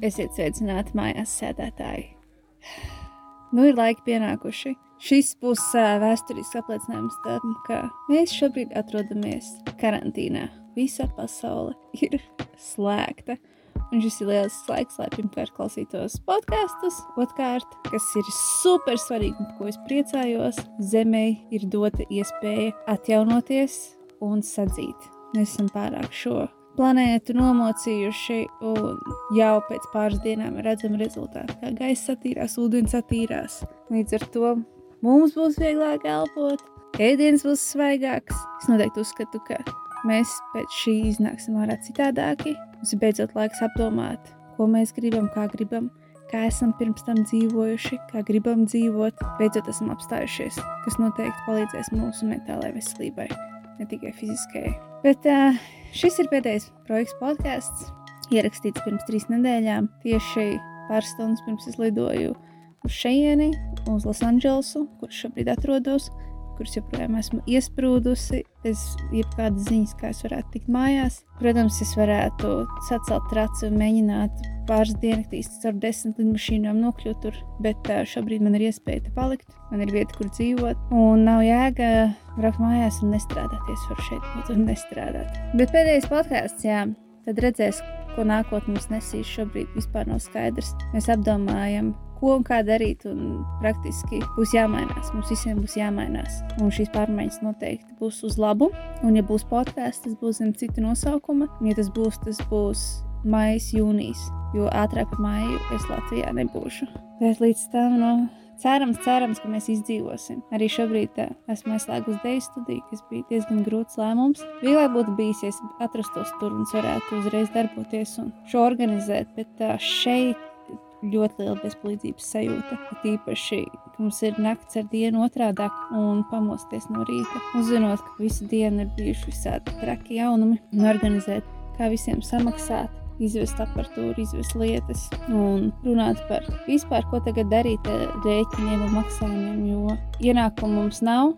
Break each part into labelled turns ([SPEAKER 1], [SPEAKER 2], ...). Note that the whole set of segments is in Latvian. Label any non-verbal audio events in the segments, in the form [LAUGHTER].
[SPEAKER 1] Esiet sveicināti mājās, sēdētāji. Nu, ir laiki pienākuši. Šis būs uh, vēsturisks apliecinājums tam, ka mēs šobrīd atrodamies karantīnā. Visa pasaule ir slēgta. Un šis ir liels laiks, lai pirmkārt klausītos podkāstus, otrkārt, kas ir super svarīgi un par ko es priecājos, zemē ir dota iespēja atjaunoties un sadzīt. Mēs esam pārāk šo planētu nomocījuši, un jau pēc pāris dienām redzam rezultātu, kā gaisa attīrās, ūdens attīrās. Līdz ar to mums būs vieglāk elpot, ēdiens būs svaigāks. Es noteikti uzskatu, ka mēs pēc šī iznāksim ārā citādāki. Mums ir beidzot laiks apdomāt, ko mēs gribam, kā gribam, kā esam pirms tam dzīvojuši, kā gribam dzīvot. Beidzot esam apstājušies, kas noteikti palīdzēs mūsu mentālajai veselībai, ne tikai fiziskajai. Bet uh, šis ir pēdējais projekts podkāsts, ierakstīts pirms trīs nedēļām. Tieši pāris stundas pirms es lidoju uz šejieni, uz Losandželosu, kur šobrīd atrodos, kuras joprojām esmu iesprūdusi. Es jebkādas ziņas, kā es varētu tikt mājās. Protams, es varētu sacelt traci un mēģināt pāris dienas caur desmit lidmašīnām nokļūt tur, bet šobrīd man ir iespēja te palikt. Man ir vieta, kur dzīvot, un nav jēga braukt mājās un nestrādāt. Es varu šeit būt un nestrādāt. Bet pēdējais podkāsts, jā, tad redzēs, ko nākotnē mums nesīs. Šobrīd vispār nav skaidrs. Mēs apdomājam, ko un kā darīt, un praktiski būs jāmainās. Mums visiem būs jāmainās. Un šīs pārmaiņas noteikti būs uz labu. Un, ja būs podkāsts, tas būs zem cita nosaukuma. Un, ja tas būs, tas būs maijas, jūnijas. Jo ātrāk par māju es Latvijā nebūšu. Bet līdz tam, nu, cerams, cerams, ka mēs izdzīvosim. Arī šobrīd tā, esmu aizslēgusi dēļu studiju, kas bija diezgan grūts lēmums. Vieglāk būtu bijis, ja atrastos tur un varētu uzreiz darboties un šo organizēt, bet tā, šeit ļoti liela bezpalīdzības sajūta. Tīpaši, ka mums ir nakts ar dienu otrādi un pamosties no rīta, uzzinot, ka visu dienu ir bijuši visādi traki jaunumi un organizēt, kā visiem samaksāt izvest apatūru, izvest lietas un runāt par vispār, ko tagad darīt ar rēķiniem un maksājumiem, jo ienākumu mums nav.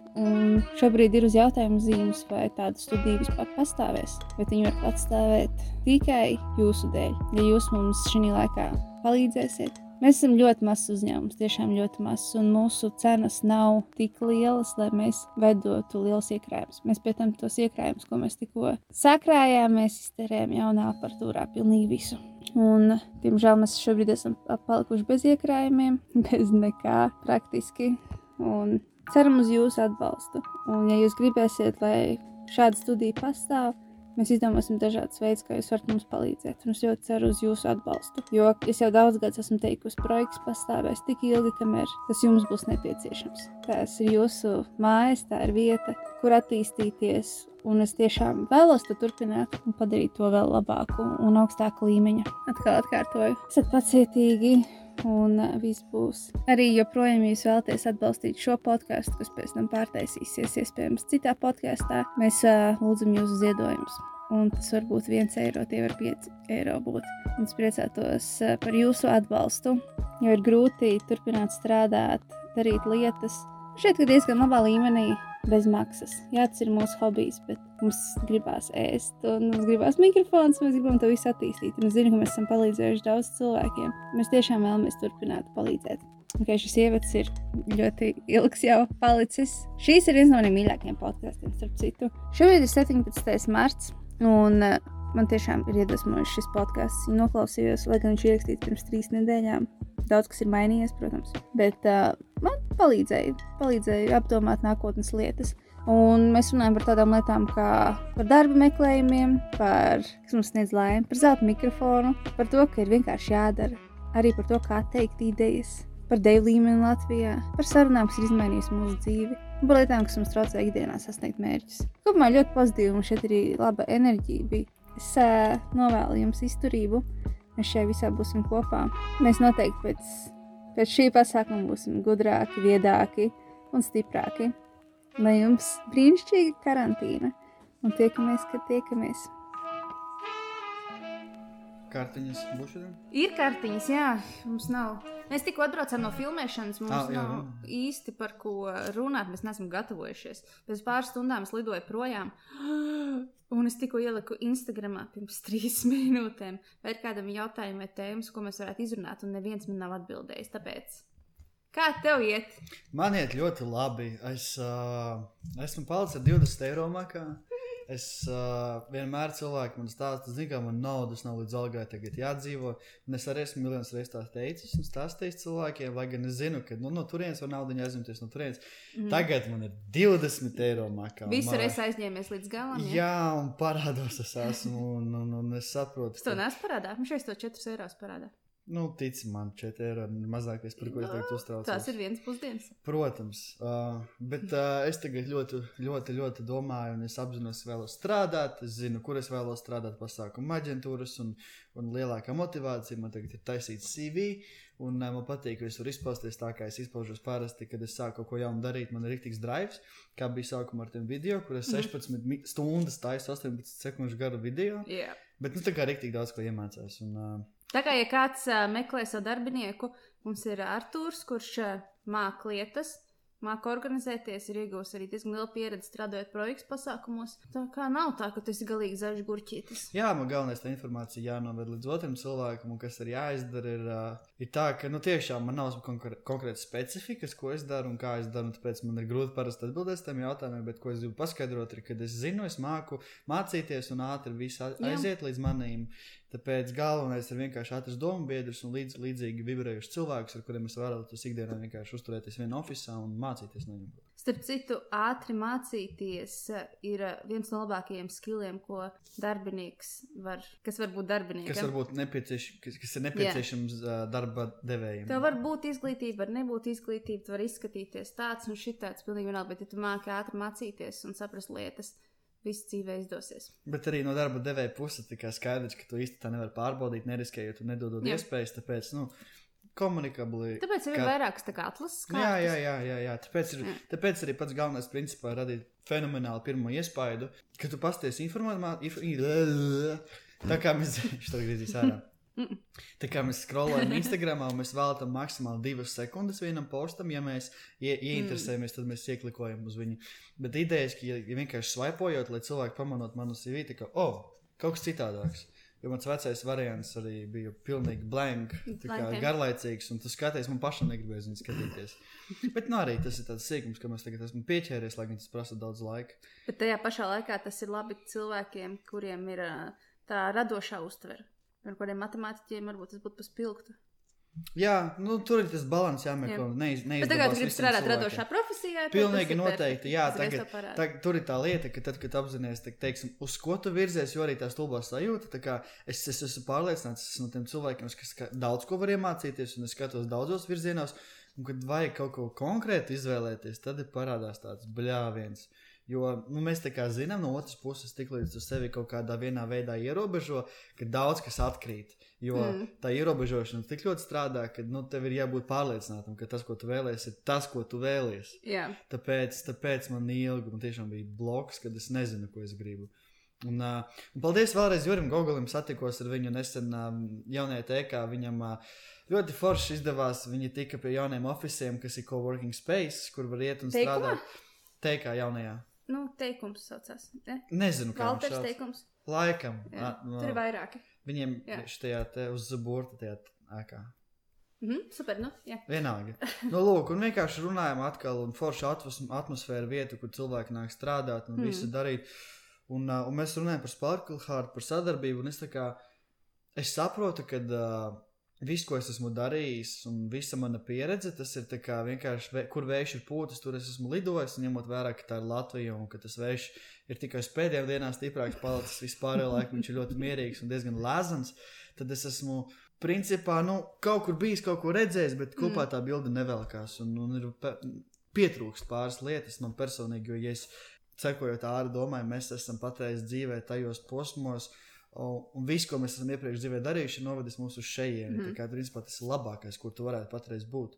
[SPEAKER 1] Šobrīd ir uz jautājumu zīmes, vai tāda studija vispār pastāvēs, bet viņi var pastāvēt tikai jūsu dēļ. Ja jūs mums šī laikā palīdzēsiet, Mēs esam ļoti mazs uzņēmums, tiešām ļoti mazs, un mūsu cenas nav tik lielas, lai mēs veidotu liels iekrājumus. Mēs pēc tam tos iekrājumus, ko mēs tikko sakrājām, mēs izterējām jaunā aparatūrā pilnīgi visu. Un, diemžēl mēs šobrīd esam palikuši bez iekrājumiem, [LAUGHS] bez nekā praktiski. Un ceram uz jūsu atbalstu. Un, ja jūs gribēsiet, lai šāda studija pastāv, Mēs izdomāsim dažādas veids, kā jūs varat mums palīdzēt. Un es ļoti ceru uz jūsu atbalstu. Jo es jau daudz gadus esmu teikusi, projekts pastāvēs tik ilgi, kamēr tas jums būs nepieciešams. Tās ir jūsu mājas, tā ir vieta, kur attīstīties. Un es tiešām vēlos to turpināt un padarīt to vēl labāku un augstāku līmeņa. Atkal atkārtoju, esat pacietīgi, un viss būs. Arī joprojām, ja jūs vēlaties atbalstīt šo podkāstu, kas pēc tam pārtaisīsies, iespējams, citā podkāstā, mēs uh, lūdzam jūsu ziedojumus. Un tas var būt viens eiro, tie var pieci eiro būt. Un es priecātos uh, par jūsu atbalstu, jo ir grūti turpināt strādāt, darīt lietas. Šeit ir diezgan labā līmenī, bez maksas. Jā, tas ir mūsu hobijs, bet mums gribās ēst, un mums gribās mikrofons, mēs gribam to visu attīstīt. Un es zinu, ka mēs esam palīdzējuši daudz cilvēkiem. Mēs tiešām vēlamies turpināt palīdzēt. Okay, šis ievads ir ļoti ilgs jau palicis. Šīs ir viens no maniem mīļākajiem podkāstiem, starp citu. Šobrīd ir 17. marts, un uh, man tiešām ir iedvesmojis šis podkāsts. Noklausījos, lai gan viņš ir ierakstīts pirms trīs nedēļām. Daudz kas ir mainījies, protams, bet uh, man palīdzēja, palīdzēja apdomāt nākotnes lietas. Un mēs runājam par tādām lietām, kā par darba meklējumiem, par kas mums sniedz laimi, par zelta mikrofonu, par to, ka ir vienkārši jādara, arī par to, kā teikt idejas, par deju līmeni Latvijā, par sarunām, kas ir izmainījusi mūsu dzīvi, un par lietām, kas mums traucē ikdienā sasniegt mērķus. Kopumā ļoti pozitīvi, un šeit arī laba enerģija bija. Es uh, novēlu jums izturību, mēs šajā visā būsim kopā. Mēs noteikti pēc Pēc šī pasākuma būsim gudrāki, viedāki un stiprāki. Lai jums brīnišķīga karantīna un tiekamies, kad tiekamies.
[SPEAKER 2] Kartiņas būs šodien?
[SPEAKER 1] Ir kartiņas, jā, mums nav. Mēs tikko atbraucām no filmēšanas, mums ah, jā, nav jā. īsti par ko runāt. Mēs neesam gatavojušies. Pēc pāris stundām es lidoju projām. Un es tikko ieliku Instagramā pirms trīs [LAUGHS] minūtēm, vai ir kādam jautājumam vai tēmas, ko mēs varētu izrunāt, un neviens man nav atbildējis. Tāpēc, kā tev iet?
[SPEAKER 2] Man iet ļoti labi. Es uh, esmu palicis ar 20 eiro makā. Es uh, vienmēr cilvēku man stāstu, zinu, ka man naudas nav līdz algai tagad jādzīvo. Un es arī esmu miljonus reizes tā teicis un stāstījis cilvēkiem, lai gan es zinu, ka nu, no turienes var naudu aizņemties no turienes. Mm. Tagad man ir 20 eiro makā.
[SPEAKER 1] Visu reizi aizņēmies līdz galam.
[SPEAKER 2] Jā, jā un parādos es esmu, un, un, un es saprotu.
[SPEAKER 1] Es to nesu parādā, man šeit to 4 eiro parādā.
[SPEAKER 2] Nu, tici man, 4 eiro ir mazākais, par ko es tagad uztraucos.
[SPEAKER 1] Tas ir viens pusdienas.
[SPEAKER 2] Protams, uh, bet uh, es tagad ļoti, ļoti, ļoti domāju, un es apzinos, ka vēlos strādāt. Es zinu, kur es vēlos strādāt, pasākuma aģentūras, un, un lielākā motivācija man tagad ir taisīt CV. Un uh, man patīk, ka es varu izpausties tā, kā es izpaužos parasti, kad es sāku kaut ko jaunu darīt. Man ir rīktīgs drives, kā bija sākumā ar tiem video, kur es 16 mm. stundas taisu 18 sekundžu garu video.
[SPEAKER 1] Yeah.
[SPEAKER 2] Bet nu, tā kā rīktīgi daudz ko iemācījos. Un, uh,
[SPEAKER 1] Tā kā ja kāds uh, meklē savu darbinieku, mums ir Arthurs, kurš uh, māca lietas, māca organizēties, ir iegūmis arī diezgan lielu pieredzi strādājot projektu pasākumos. Tā kā nav tā, ka tas ir galīgi zaļš gurķītis.
[SPEAKER 2] Jā, man galvenais tā informācija jānoved līdz otram cilvēkam, un kas ir jāizdara, ir, uh, ir tā, ka nu, tiešām man nav konkrē, konkrētas specifikas, ko es daru un kā es daru. Tāpēc man ir grūti parasti atbildēt tiem jautājumiem, bet ko es gribu paskaidrot, ir, ka es zinu, es māku mācīties un ātri viss aiziet Jā. līdz manīm. Tāpēc galvenais ir vienkārši atrast domu biedrus un līdz, līdzīgi vibrējušus cilvēkus, ar kuriem es vēlētos ikdienā vienkārši uzturēties vienā oficiālā un mācīties no viņiem.
[SPEAKER 1] Starp citu, ātri mācīties ir viens no labākajiem skilliem, ko darbinieks var, kas var būt darbinieks.
[SPEAKER 2] Kas, var būt nepiecieš, kas, kas ir nepieciešams Jā. darba devējiem.
[SPEAKER 1] Tev var būt izglītība, var nebūt izglītība, tu vari izskatīties tāds un šitāds, pilnīgi vienalga, bet ja tu māki ātri mācīties un saprast lietas, viss dzīvē izdosies.
[SPEAKER 2] Bet arī no darba devēja puses ir skaidrs, ka tu īsti tā nevari pārbaudīt, neriskējot un nedodot Jā. iespējas. Tāpēc, nu, komunikabli.
[SPEAKER 1] Tāpēc ir kā... vairākas tā kā atlases
[SPEAKER 2] kārtas. Jā, jā, jā, jā, jā. Tāpēc, ir, jā. tāpēc arī pats galvenais principā ir radīt fenomenālu pirmo iespaidu, ka tu pasties informāciju. [LAUGHS] Tā kā mēs [LAUGHS] to griezīs ārā. Tā kā mēs skrolējam Instagram, mēs veltam maksimāli divas sekundes vienam postam. Ja mēs ie, ieinteresējamies, tad mēs ieklikojam uz viņu. Bet ideja ir, ka ja, vienkārši swipojot, lai cilvēki pamanot manu CV, tā kā, oh, kaut kas citādāks. Jo mans vecais variants arī bija pilnīgi blank, garlaicīgs, un tas skaties, man pašam negribēja viņu skatīties. Bet nu, arī tas ir tāds sīkums, ka mēs tagad esam pieķēries, lai gan tas prasa daudz laika.
[SPEAKER 1] Bet tajā pašā laikā tas ir labi cilvēkiem, kuriem ir tā radošā uztvere. Ar kādiem matemātiķiem varbūt tas būtu paspilgtu.
[SPEAKER 2] Jā, nu, tur ir tas līdzsvars jāmeklē. Jā. Neiz,
[SPEAKER 1] Bet tagad, gribi strādāt radošā profesijā,
[SPEAKER 2] pilnīgi noteikti. Jā, tagad, tagad, tur ir tā lieta, ka tad, kad apzināties, teiksim, uz ko tu virzies, jo arī tā stulbā sajūta, es, es esmu pārliecināts, es esmu no tiem cilvēkiem, kas daudz ko var iemācīties, un es skatos daudzos virzienos, un kad vajag kaut ko konkrēti izvēlēties, tad ir parādās tāds bļāviens. Jo nu, mēs tā kā zinām, no otras puses, tik līdz tu sevi kaut kādā veidā ierobežo, ka daudz kas atkrīt. Jo mm. tā ierobežošana tik ļoti strādā, ka nu, tev ir jābūt pārliecinātam, ka tas, ko tu vēlēsies, ir tas, ko tu vēlēsies.
[SPEAKER 1] Yeah.
[SPEAKER 2] Tāpēc, tāpēc man ilgi man tiešām bija bloks, kad es nezinu, ko es gribu. Un, uh, un paldies vēlreiz Jurim Gogolim, satikos ar viņu nesen uh, jaunajā tēkā. Viņam uh, ļoti forši izdevās. Viņi tika pie jauniem oficiāliem, kas ir coworking space, kur var iet un strādāt. Tēkā jaunajā.
[SPEAKER 1] Nu, teikums saucās. Ne?
[SPEAKER 2] Nezinu, kā
[SPEAKER 1] tas ir. teikums.
[SPEAKER 2] Laikam.
[SPEAKER 1] Jā, a, no, tur ir vairāki.
[SPEAKER 2] Viņiem šajā te uz burta tajā ēkā.
[SPEAKER 1] Mm -hmm, super, nu, jā.
[SPEAKER 2] Vienalga. [LAUGHS] nu, lūk, un vienkārši runājam atkal un forša atmosfēra vietu, kur cilvēki nāk strādāt un mm. visu darīt. Un, un mēs runājam par Sparkle Heart, par sadarbību, un es tā kā, es saprotu, ka uh, Viss, ko es esmu darījis, un visa mana pieredze, tas ir vienkārši, kur vējš ir pūtis, tur es esmu lidojis, ņemot vērā, ka tā ir Latvija un ka tas vējš ir tikai uz pēdējām dienām stiprāks palicis. Vispār laikam viņš ir ļoti mierīgs un diezgan lēzans. Tad es esmu, principā, nu, kaut kur bijis, kaut ko redzējis, bet kopā mm. tā bilde nevelkās. Un, un ir pietrūkst pāris lietas man personīgi, jo, ja es sekojot ārā, domāju, mēs esam patreiz dzīvē tajos posmos Un, un viss, ko mēs esam iepriekš dzīvē darījuši, ir novedis mūs uz šejieni. Mm. Tā kā principā, tas ir labākais, kur tu varētu patreiz būt.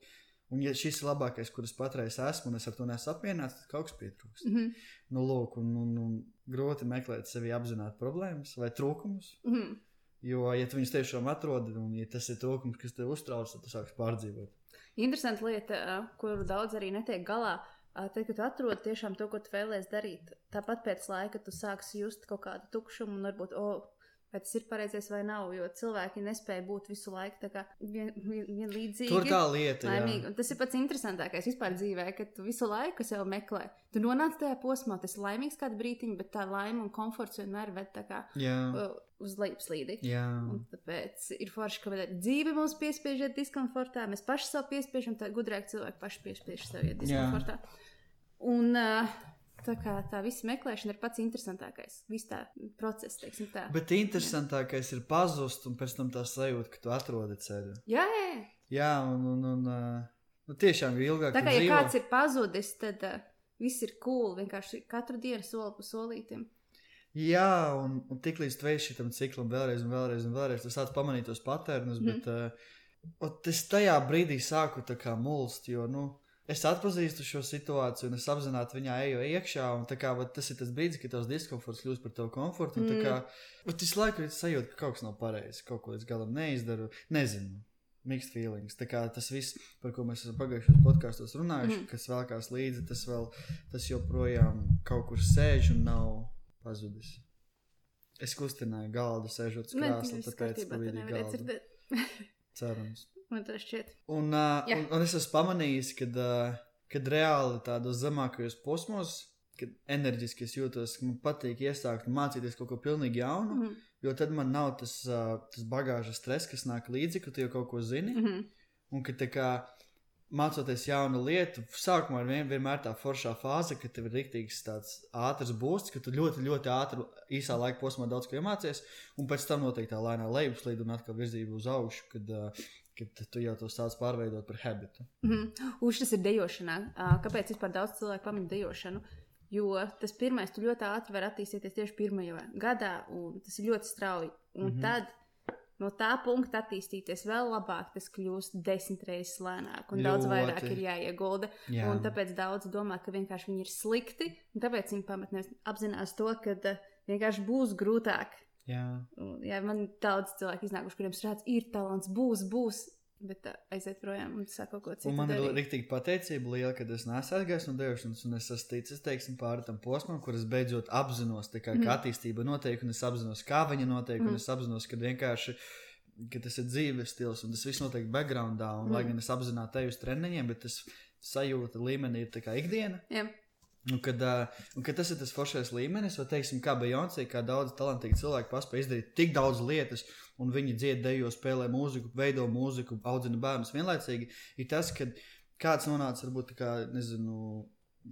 [SPEAKER 2] Un, ja šis ir labākais, kurš patreiz esmu, un es ar to neesmu apmierināts, tad kaut kas pietrūks. Mm -hmm. Nu, lūk, un, un, un grūti meklēt sevi apzināti problēmas vai trūkumus. Mm -hmm. Jo, ja tu viņus tiešām atrodi, un ja tas ir trūkums, kas tev uztrauc, tad tu sāksi pārdzīvot.
[SPEAKER 1] Interesanta lieta, kuru daudz arī netiek galā tad, kad tu atrodi tiešām to, ko tu vēlēsies darīt, tāpat pēc laika tu sāksi just kaut kādu tukšumu un varbūt, o, vai tas ir pareizais vai nav, jo cilvēki nespēja būt visu laiku vien, vien, vienlīdzīgi.
[SPEAKER 2] Tur tā lieta,
[SPEAKER 1] Laimīgi.
[SPEAKER 2] jā.
[SPEAKER 1] Un tas ir pats interesantākais vispār dzīvē, ka tu visu laiku sev meklē. Tu nonāc tajā posmā, tas ir laimīgs kādu brīdiņu, bet tā laime un komforts vienmēr ved tā kā
[SPEAKER 2] Jā,
[SPEAKER 1] uz lejupslīdi.
[SPEAKER 2] jā.
[SPEAKER 1] Un tāpēc ir forši, ka dzīve mums piespiež iet diskomfortā. Mēs paši sev piespiežam, tā gudrāk cilvēki paši piespiež sev iet diskomfortā. Un uh, tā kā tā visa meklēšana ir pats interesantākais. Viss tā process, teiksim tā.
[SPEAKER 2] Bet interesantākais ir pazust un pēc tam tā sajūta, ka tu atrodi ceļu.
[SPEAKER 1] Jā, jā, jā.
[SPEAKER 2] Jā, un, un, un uh, nu, tiešām jo ilgāk
[SPEAKER 1] Tā kā ja
[SPEAKER 2] dzīvo-
[SPEAKER 1] kāds ir pazudis, tad uh, viss ir cool. Vienkārši katru dienu soli pa solītam.
[SPEAKER 2] Jā, un, un tiklīdz tu esi šitam ciklam vēlreiz, un vēlreiz, un vēlreiz, tu sāc pamanīt tos patērnus, mm. bet uh, ot, es tajā brīdī sāku tā kā mulst, jo, nu, es atpazīstu šo situāciju, un es apzināti viņā eju iekšā, kā vat, tas ir tas brīdis, kad tavs diskomforts kļūst par tavu komfortu,
[SPEAKER 1] Mm.
[SPEAKER 2] kā, vat, visu laiku ir sajūta, ka kaut kas nav pareizi, kaut ko līdz galam neizdaru, nezinu. Mixed feelings. Tā kā tas viss, par ko mēs esam pagājušajos podkāstos runājuši, mm. kas vēlkās līdzi, tas vēl, tas joprojām kaut kur sēž un nav pazudis. Es kustināju galdu, sēžot uz krēsla, tāpēc ka
[SPEAKER 1] nevarēji
[SPEAKER 2] galda.
[SPEAKER 1] dzirdēt.
[SPEAKER 2] Cerams.
[SPEAKER 1] Man tas šķiet.
[SPEAKER 2] Un, uh,
[SPEAKER 1] Jā.
[SPEAKER 2] un, un es esmu pamanījis, kad, uh, kad reāli tādos zemākajos posmos, kad enerģiski es jūtos, ka man patīk iesākt un mācīties kaut ko pilnīgi jaunu,
[SPEAKER 1] Mhm,
[SPEAKER 2] jo tad man nav tas, uh, tas bagāžas stress, kas nāk līdzi, ka tu jau kaut ko zini.
[SPEAKER 1] mhm.
[SPEAKER 2] Un ka tā kā mācoties jaunu lietu, sākumā ir vien, vienmēr tā foršā fāze, ka tev ir rīktīgs tāds ātrs būsts, ka tu ļoti, ļoti ātri īsā laika posmā daudz ko iemācies, un pēc tam noteikti tā lēnā lejupslīd un atkal virzība uz augšu, kad, uh, kad tu jau to sāc pārveidot par habitu.
[SPEAKER 1] Mhm. Uz tas ir dejošanā. Kāpēc vispār daudz cilvēku pamana dejošanu? Jo tas pirmais, tu ļoti ātri vari attīstīties tieši pirmajā gadā, un tas ir ļoti strauji. Un mm -hmm. tad no tā punkta attīstīties vēl labāk, tas kļūst desmit reizes lēnāk, un daudz
[SPEAKER 2] Ļoti.
[SPEAKER 1] vairāk ir jāiegulda.
[SPEAKER 2] Jā.
[SPEAKER 1] Un tāpēc daudz domā, ka vienkārši viņi ir slikti, un tāpēc viņi pamatnēs apzinās to, ka vienkārši būs grūtāk.
[SPEAKER 2] Jā.
[SPEAKER 1] Un, jā, man ir daudz cilvēku iznākuši, kuriem strādā, ir talants, būs, būs, bet uh, aiziet projām un sāk kaut ko citu.
[SPEAKER 2] Un man ir
[SPEAKER 1] darīt.
[SPEAKER 2] rīktīgi pateicība liela, ka es neesmu aizgājis no dejošanas, un es esmu ticis teiksim, pāri tam posmam, kur es beidzot apzinos, kā,
[SPEAKER 1] Mhm.
[SPEAKER 2] ka attīstība notiek, un es apzinos, kā viņa notiek, un
[SPEAKER 1] Mhm.
[SPEAKER 2] es apzinos, ka vienkārši ka tas ir dzīves stils, un tas viss notiek backgroundā. Un, mm. Lai
[SPEAKER 1] Mhm.
[SPEAKER 2] gan es apzināti eju uz treniņiem, bet tas sajūta līmenī ir tā kā ikdiena.
[SPEAKER 1] Jā.
[SPEAKER 2] Un kad, uh, un kad tas ir tas foršais līmenis, vai teiksim, kā Beyoncé, kā daudz talantīgi cilvēki paspēj izdarīt tik daudz lietas, un viņi dzied, dejo, spēlē mūziku, veido mūziku, audzina bērnus vienlaicīgi, ir tas, ka kāds nonāca varbūt tā kā, nezinu,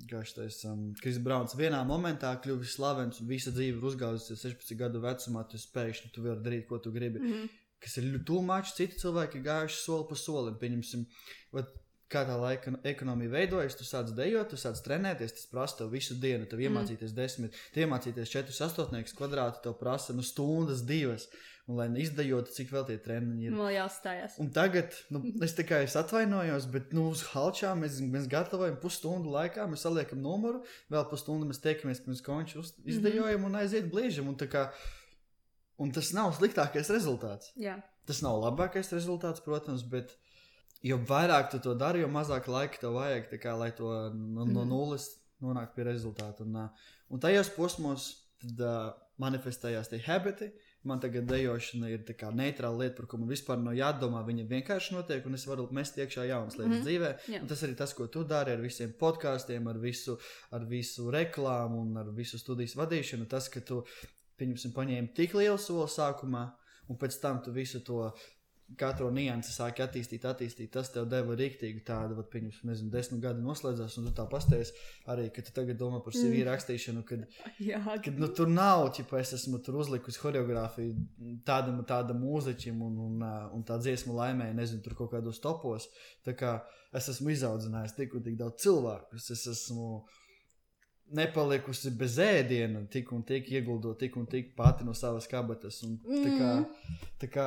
[SPEAKER 2] kā šis um, Kris Brauns vienā momentā kļuvis slavens un visa dzīve ir uzgāzusies 16 gadu vecumā, tu spēj, tu vari darīt, ko tu gribi
[SPEAKER 1] Mhm.
[SPEAKER 2] kas ir tūmāči, citi cilvēki ir gājuši soli pa solim. Pieņemsim, vat, kā tā laika ekonomija veidojas, tu sāc dejot, tu sāc trenēties, tas prasa tev visu dienu. Tev iemācīties desmit, tu iemācīties četrus astotniekus kvadrātu, tev prasa nu, stundas, divas. Un, lai izdejotu, cik vēl tie treniņi ir.
[SPEAKER 1] Man vēl jāuzstājās.
[SPEAKER 2] Un tagad nu, es tikai es atvainojos, bet nu, uz halčām mēs, mēs gatavojam pusstundu laikā. Mēs saliekam numuru, vēl pusstundu mēs tiekamies pirms konča, uz- izdejojam un aiziet blīžam. Un, kā, un tas nav sliktākais rezultāts.
[SPEAKER 1] Jā.
[SPEAKER 2] Tas nav labākais rezultāts, protams, bet jo vairāk tu to dari, jo mazāk laika tev vajag, kā, lai to no, no
[SPEAKER 1] Mhm.
[SPEAKER 2] nulles nonāktu pie rezultātu. Un, un tajos posmos tad, uh, manifestējās tie habiti. Man tagad dejošana ir tā kā neitrāla lieta, par ko man vispār nav jādomā. Viņa vienkārši notiek, un es varu mest iekšā jaunas lietas mm. -hmm. dzīvē. Un tas arī tas, ko tu dari ar visiem podkāstiem, ar visu, ar visu reklāmu un ar visu studijas vadīšanu. Tas, ka tu pieņemsim, paņēmi tik lielu soli sākumā, un pēc tam tu visu to katru niansu sāki attīstīt, attīstīt. Tas tev deva rīktīgi tādu, vat, pieņemsim, nezinu, desmit gadi noslēdzās, un tu tā pasties arī, ka tu tagad domā par CV
[SPEAKER 1] Mm.
[SPEAKER 2] rakstīšanu, kad, [LAUGHS]
[SPEAKER 1] Jā.
[SPEAKER 2] kad nu, tur nav, ja es esmu tur uzlikusi choreogrāfiju tādam, tādam mūziķim un, un, un tā dziesmu laimēja, nezinu, tur kaut kādos topos. Tā kā es esmu izaudzinājis tik un tik daudz cilvēku. Es esmu nepalikusi bez ēdiena, tik un tik ieguldot, tik un tik pati no savas kabatas. Un, tā, kā,
[SPEAKER 1] Mm.
[SPEAKER 2] tā kā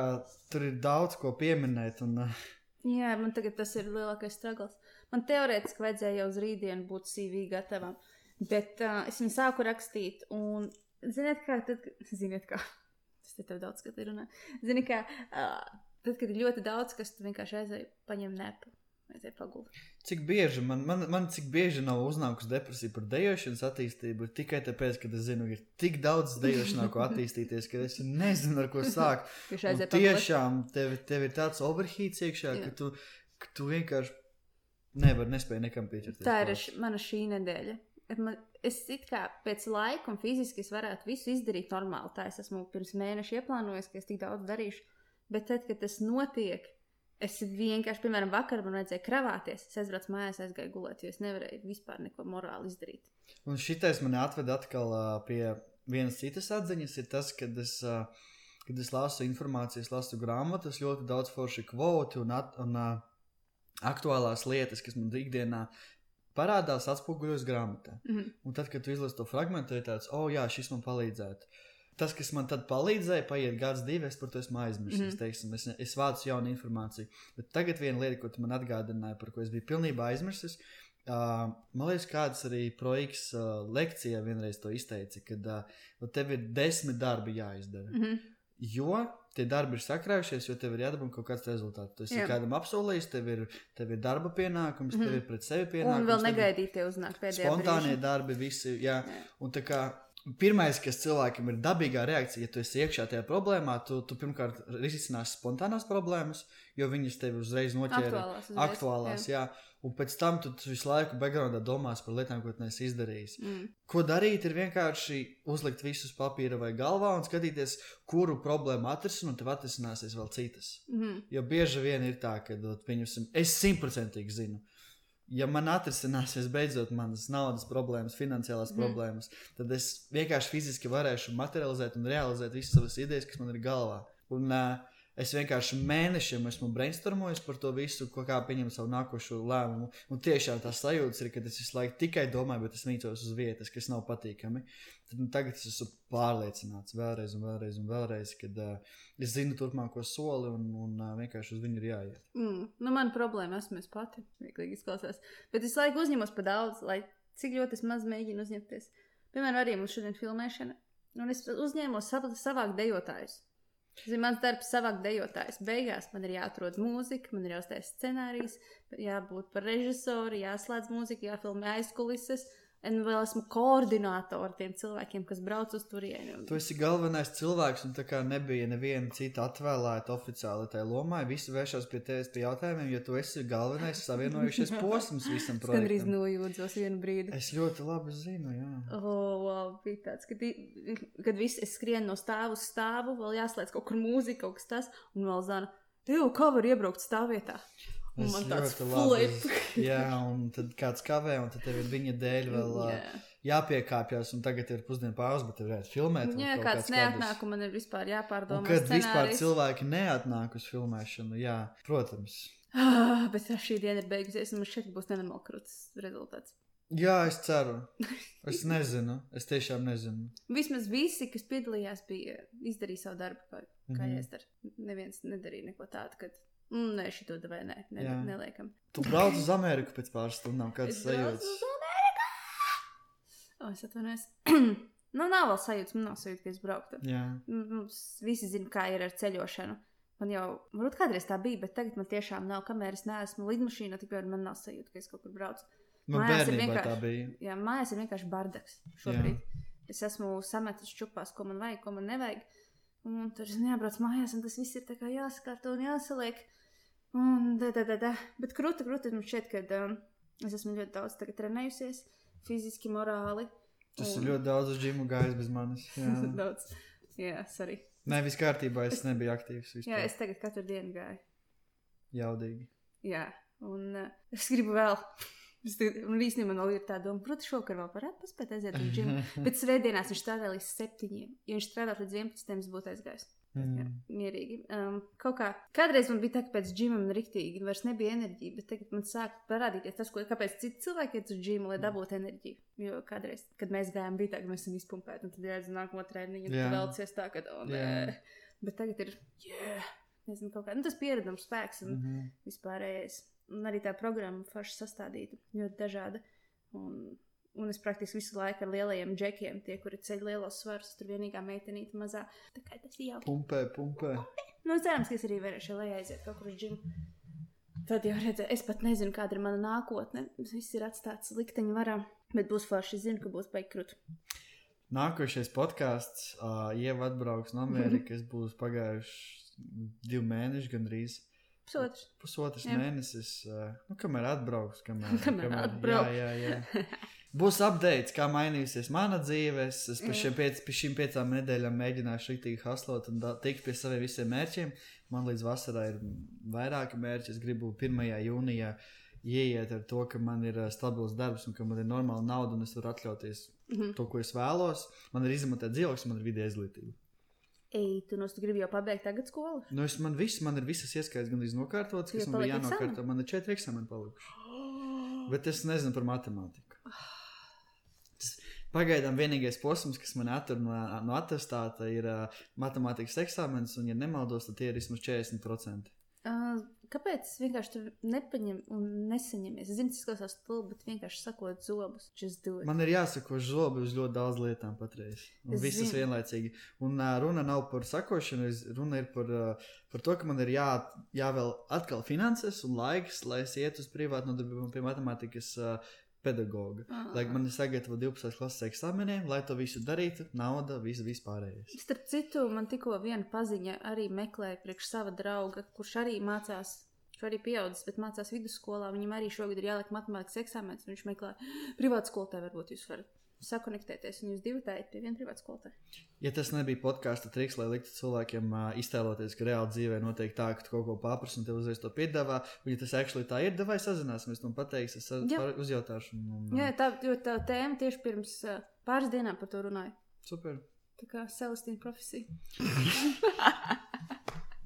[SPEAKER 2] tur ir daudz ko pieminēt. Un, ā,
[SPEAKER 1] Jā, man tagad tas ir lielākais struggles. Man teorētiski vajadzēja jau uz rītdienu būt CV gatavam, bet uh, es viņu sāku rakstīt. Un, ziniet, kā tad, ziniet, kā [LAUGHS] tas te tev daudz skatīt runā. Zini, kā uh, tad, kad ir ļoti daudz, kas tu vienkārši aizēji paņem nepu. Vajadzēja pagūt.
[SPEAKER 2] Cik bieži man, man, man cik bieži nav uznākusi depresija par dejošanas attīstību, tikai tāpēc, ka es zinu, ka ir tik daudz dejošanā, ko attīstīties, ka es nezinu, ar ko sākt. [LAUGHS] Tiešām tev, tev ir tāds overheats iekšā,
[SPEAKER 1] Jā.
[SPEAKER 2] ka tu, ka tu vienkārši nevari nespēj nekam pieķerties.
[SPEAKER 1] Tā ir š- mana šī nedēļa. Man- Es it kā pēc laika un fiziski varētu visu izdarīt normāli. Tā es esmu pirms mēneša ieplānojis, ka es tik daudz darīšu. Bet tad, kad tas notiek, es vienkārši, piemēram, vakar man vajadzēja kravāties. Es aizbraucu mājās, aizgāju gulēt, jo es nevarēju vispār neko morāli izdarīt.
[SPEAKER 2] Un šitais man atved atkal pie vienas citas atziņas, ir tas, kad es, kad es lasu informāciju, es lasu grāmatas, ļoti daudz forši kvoti un, at, un aktuālās lietas, kas man ikdienā parādās, atspoguļojas grāmatā.
[SPEAKER 1] Mhm.
[SPEAKER 2] Un tad, kad tu izlasi to fragment, ir tāds, oh, jā, šis man palīdzētu. Tas, kas man tad palīdzēja, paiet gads, divi, es par to esmu aizmirsis. Mm
[SPEAKER 1] Mhm.
[SPEAKER 2] -hmm. teiksim, es, es vācu jaunu informāciju. Bet tagad viena lieta, ko tu man atgādināji, par ko es biju pilnībā aizmirsis. Uh, man liekas, kāds arī projekts uh, lekcijā vienreiz to izteica, kad uh, tev ir desmit darbi jāizdara. Mm.
[SPEAKER 1] Mhm.
[SPEAKER 2] Jo tie darbi ir sakrājušies, jo tev ir jādabū kaut kāds rezultāts. Tu esi
[SPEAKER 1] Jā.
[SPEAKER 2] kādam apsolījis, tev ir, tev ir darba pienākums, mm
[SPEAKER 1] Mhm.
[SPEAKER 2] -hmm. tev ir pret sevi pienākums.
[SPEAKER 1] Un vēl
[SPEAKER 2] tev ir-
[SPEAKER 1] negaidīt, tie uznāk pēdējā
[SPEAKER 2] Spontānie
[SPEAKER 1] brīdī.
[SPEAKER 2] darbi, visi. Jā.
[SPEAKER 1] Jā.
[SPEAKER 2] Un tā kā pirmais, kas cilvēkam ir dabīgā reakcija, ja tu esi iekšā tajā problēmā, tu, tu pirmkārt risināsi spontānās problēmas, jo viņas tev uzreiz noķēra
[SPEAKER 1] Aktuālās. uzreiz,
[SPEAKER 2] aktuālās. Jā. Un pēc tam tu, tu visu laiku backgroundā domās par lietām, ko neesi izdarījis.
[SPEAKER 1] Mm.
[SPEAKER 2] Ko darīt, ir vienkārši uzlikt visus papīra vai galvā un skatīties, kuru problēmu atrisināt, un tev atrisināsies vēl citas.
[SPEAKER 1] Mhm.
[SPEAKER 2] Jo bieži vien ir tā, ka pieņemsim, es simtprocentīgi zinu. Ja man atrisināsies beidzot manas naudas problēmas, finansiālās mm. problēmas, tad es vienkārši fiziski varēšu materializēt un realizēt visas savas idejas, kas man ir galvā. Un, uh, es vienkārši mēnešiem esmu brainstormojis par to visu, ko kā pieņemt savu nākošo lēmumu. Un tiešām tā sajūta ir, ka es visu laiku tikai domāju, bet es mītos uz vietas, kas nav patīkami. Tad, nu, tagad es esmu pārliecināts vēlreiz un vēlreiz, un vēlreiz kad uh, es zinu turpmāko soli un, un uh, vienkārši uz viņu ir jāiet.
[SPEAKER 1] Mm. Nu, man problēma esmu es pati. Vieglīgi izklausās. Bet es laiku uzņemos par daudz, lai cik ļoti es maz mēģinu uzņemties. Piemēram, arī mums šodien filmēšana. Un es uzņēmos sav- savākt dejotājus. Ir mans darbs, savākt dejotājus. Beigās man ir jāatrod mūzika, man ir jāuztais scenārijs, jābūt par režisoru, jāslēdz mūzika, jāfilmē aizkulises. Un vēl esmu koordinātori tiem cilvēkiem, kas brauc uz turieni.
[SPEAKER 2] Tu esi galvenais cilvēks, un tā kā nebija neviena cita atvēlēta oficiāli tai lomai, visi vēršas pie tevis pie jautājumiem, jo tu esi galvenais savienojušies [LAUGHS] posms visam
[SPEAKER 1] Es gandrīz
[SPEAKER 2] projektam.
[SPEAKER 1] nojūdzos vienu brīdi.
[SPEAKER 2] Es ļoti labi zinu, jā.
[SPEAKER 1] Oh, wow, bija tāds, kad, kad viss es skrienu no stāvu uz stāvu, vēl jāslēdz kaut kur mūzika, kaut kas tas, un vēl zina, tev kā var iebraukt stāvvietā. Un
[SPEAKER 2] Es
[SPEAKER 1] man tāds flip. [LAUGHS]
[SPEAKER 2] Jā, un tad kāds kavē, un tad tev ir viņa dēļ vēl yeah. jāpiekāpjas, un tagad ir pusdienu pauze, bet tev varētu filmēt. un
[SPEAKER 1] Jā
[SPEAKER 2] kaut
[SPEAKER 1] kāds
[SPEAKER 2] kāds
[SPEAKER 1] neatnāk,
[SPEAKER 2] kadrs.
[SPEAKER 1] un man ir vispār
[SPEAKER 2] Un
[SPEAKER 1] jāpārdomā.
[SPEAKER 2] kad vispār
[SPEAKER 1] scenārijs.
[SPEAKER 2] cilvēki neatnāk uz filmēšanu, jā, protams.
[SPEAKER 1] Ah, bet šī diena ir beigusies, un man šeit būs nenormāli krūts rezultāts.
[SPEAKER 2] Jā, es ceru. [LAUGHS] Es nezinu, es tiešām nezinu.
[SPEAKER 1] Vismaz visi, kas piedalījās, bija izdarīja savu darbu, kā, kā
[SPEAKER 2] Mhm.
[SPEAKER 1] jāizdara. Neviens nedarīja neko tādu, kad, mm, nē, šito vai nē, ne,
[SPEAKER 2] Jā.
[SPEAKER 1] neliekam.
[SPEAKER 2] Tu brauc uz Ameriku pēc pāris stundām, kāds
[SPEAKER 1] Es braucu
[SPEAKER 2] sajūtas.
[SPEAKER 1] uz Ameriku! O, es atvainojos. [CLEARS THROAT] nu, nav vēl sajūta, man nav sajūta, ka es brauktu.
[SPEAKER 2] Jā,
[SPEAKER 1] Mums visi zina, kā ir ar ceļošanu. Man jau, varbūt kādreiz tā bija, bet tagad man tiešām nav, kamēr es neesmu lidmašīnā, tikmēr man nav sajūta, ka es kaut kur braucu.
[SPEAKER 2] man
[SPEAKER 1] Mājās ir vienkārši-
[SPEAKER 2] tā bija.
[SPEAKER 1] Jā, mājās ir vienkārši bardaks šobrīd. Es esmu sametis čupās, ko man vajag, ko man nevajag. Un tur ir jābrauc mājās, un tas viss ir jāsakārto un jāsaliek. Un tā, tā, tā, tā. Bet krūti, krūti man šķiet, ka um, es esmu ļoti daudz trenējusies, fiziski, morāli.
[SPEAKER 2] Tas
[SPEAKER 1] un-
[SPEAKER 2] ir ļoti daudz uz džimu gājis bez manis. [LAUGHS] Jā.
[SPEAKER 1] daudz. Jā, es arī.
[SPEAKER 2] Nē, viss kārtībā, es nebiju aktīvs.
[SPEAKER 1] Jā,
[SPEAKER 2] Vispār.
[SPEAKER 1] es tagad katru dienu gāju.
[SPEAKER 2] Jaudīgi.
[SPEAKER 1] Jā, un uh, es gribu vēl. [LAUGHS] Es Un īstenībā man ir tā doma, protams, šovakar vēl varētu paspēt aiziet uz džimu. [LAUGHS] Bet svētdienās viņš strādā līdz septiņiem. Ja viņš strādā līdz 11, es būtu aizgājis.
[SPEAKER 2] Mm.
[SPEAKER 1] mierīgi. Um, kaut kā, kādreiz man bija tā, ka pēc džima man rīktīgi vairs nebija enerģija, bet tagad man sāk parādīties tas, ko, kāpēc citi cilvēki iet uz džimu, lai dabūtu enerģiju. Jo kādreiz, kad mēs gājām, bija tā, ka mēs esam izpumpēti, un tad jāizdara nākamā treniņa, un tad vēlcies tā, ka, oh, nē.
[SPEAKER 2] Jā.
[SPEAKER 1] Bet tagad ir, yeah, nezinu, kaut kā, nu, tas pieredums spēks un
[SPEAKER 2] Mhm.
[SPEAKER 1] vispārējais. Un arī tā programma forši sastādīta, ļoti dažāda. Un, un es praktiski visu laiku ar lielajiem džekiem, tie, kuri ceļ lielos svarus, tur vienīgā meitenīte mazā. Tā kā tas ir jau.
[SPEAKER 2] Pumpē, pumpē.
[SPEAKER 1] Nu, cerams, ka es arī varēšu lai aiziet kaut kur uz džimu. Tad jau redzēju, es pat nezinu, kāda ir mana nākotne. Viss ir atstāts likteņa varā, bet būs forši. Es zinu, ka būs beigrut.
[SPEAKER 2] Nākošais podkāsts, uh, Ieva atbrauks no Amerikas, būs pagājuši divi mēneši gandrīz.
[SPEAKER 1] Pusotrs.
[SPEAKER 2] Pusotrs
[SPEAKER 1] Jā.
[SPEAKER 2] mēnesis, uh, nu, kamēr atbrauks. [LAUGHS] Kamēr,
[SPEAKER 1] Kamēr atbrauks.
[SPEAKER 2] Jā, jā, jā. [LAUGHS] Būs updates, kā mainījusies mana dzīve. Es, es pēc, šiem piec, pēc šīm piecām nedēļām mēģināšu rīktīgi haslot un tikt pie saviem visiem mērķiem. Man līdz vasarai ir vairāki mērķi. Es gribu 1. jūnijā ieiet ar to, ka man ir ā, stabils darbs un ka man ir normāla nauda un es varu atļauties
[SPEAKER 1] Mhm.
[SPEAKER 2] to, ko es vēlos. Man ir izmantot dzīvoklis, man ir vidē izglītība.
[SPEAKER 1] Ej, tu no tu gribi jau pabeigt tagad skolu?
[SPEAKER 2] Nu, es, man, viss, man ir visas ieskaitas gan iznokārtotas, kas man bija jānokārto. Man ir četri eksāmeni palikuši. Bet es nezinu par matemātiku. Tas Pagaidām vienīgais posms, kas man attur no, no attestāta, ir uh, matemātikas eksāmenis, un, ja nemaldos, tad tie ir vismaz 40%.
[SPEAKER 1] Uh, kāpēc es vienkārši tur nepaņemu un nesaņemies? Es zinu, tas izklausās stulbi, bet vienkārši sakot zobus.
[SPEAKER 2] Man ir jāsako zobi uz ļoti daudz lietām patreiz. Un
[SPEAKER 1] Es
[SPEAKER 2] visas
[SPEAKER 1] zinu.
[SPEAKER 2] vienlaicīgi. Un uh, runa nav par sakošanu, runa ir par, uh, par to, ka man ir jā, jāvēl atkal finanses un laiks, lai es ietu uz privātu nodarbību pie matemātikas uh, pedagoga.
[SPEAKER 1] Ah.
[SPEAKER 2] Lai man ir sagatavo 12. klases eksāmeniem, lai to visu darītu, nauda, viss vispārējais.
[SPEAKER 1] Starp citu, man tikko viena paziņa arī meklēja priekš sava drauga, kurš arī mācās. Viņš arī pieaudzis, bet mācās vidusskolā. Viņam arī šogad ir jāliek matemātikas eksāmenis. un Viņš meklē privātu skolotāju. Varbūt jūs varat sakonektēties un jūs divi teikt pie viena privāta skolotāja.
[SPEAKER 2] Ja tas nebija podkāstu triks, lai liktu cilvēkiem uh, iztēloties, ka reāli dzīvē notiek tā, ka tu kaut ko paprasti un tev uzreiz to piedāvā, un ja tas actually tā ir, vai sazināsimies, un pateiks, es uzjautāšu. Un, un,
[SPEAKER 1] Jā, tā, jo tā tēma tieši pirms uh, pāris dienām par to runāja.
[SPEAKER 2] Super.
[SPEAKER 1] Tā kā Celestīna profesija. [LAUGHS]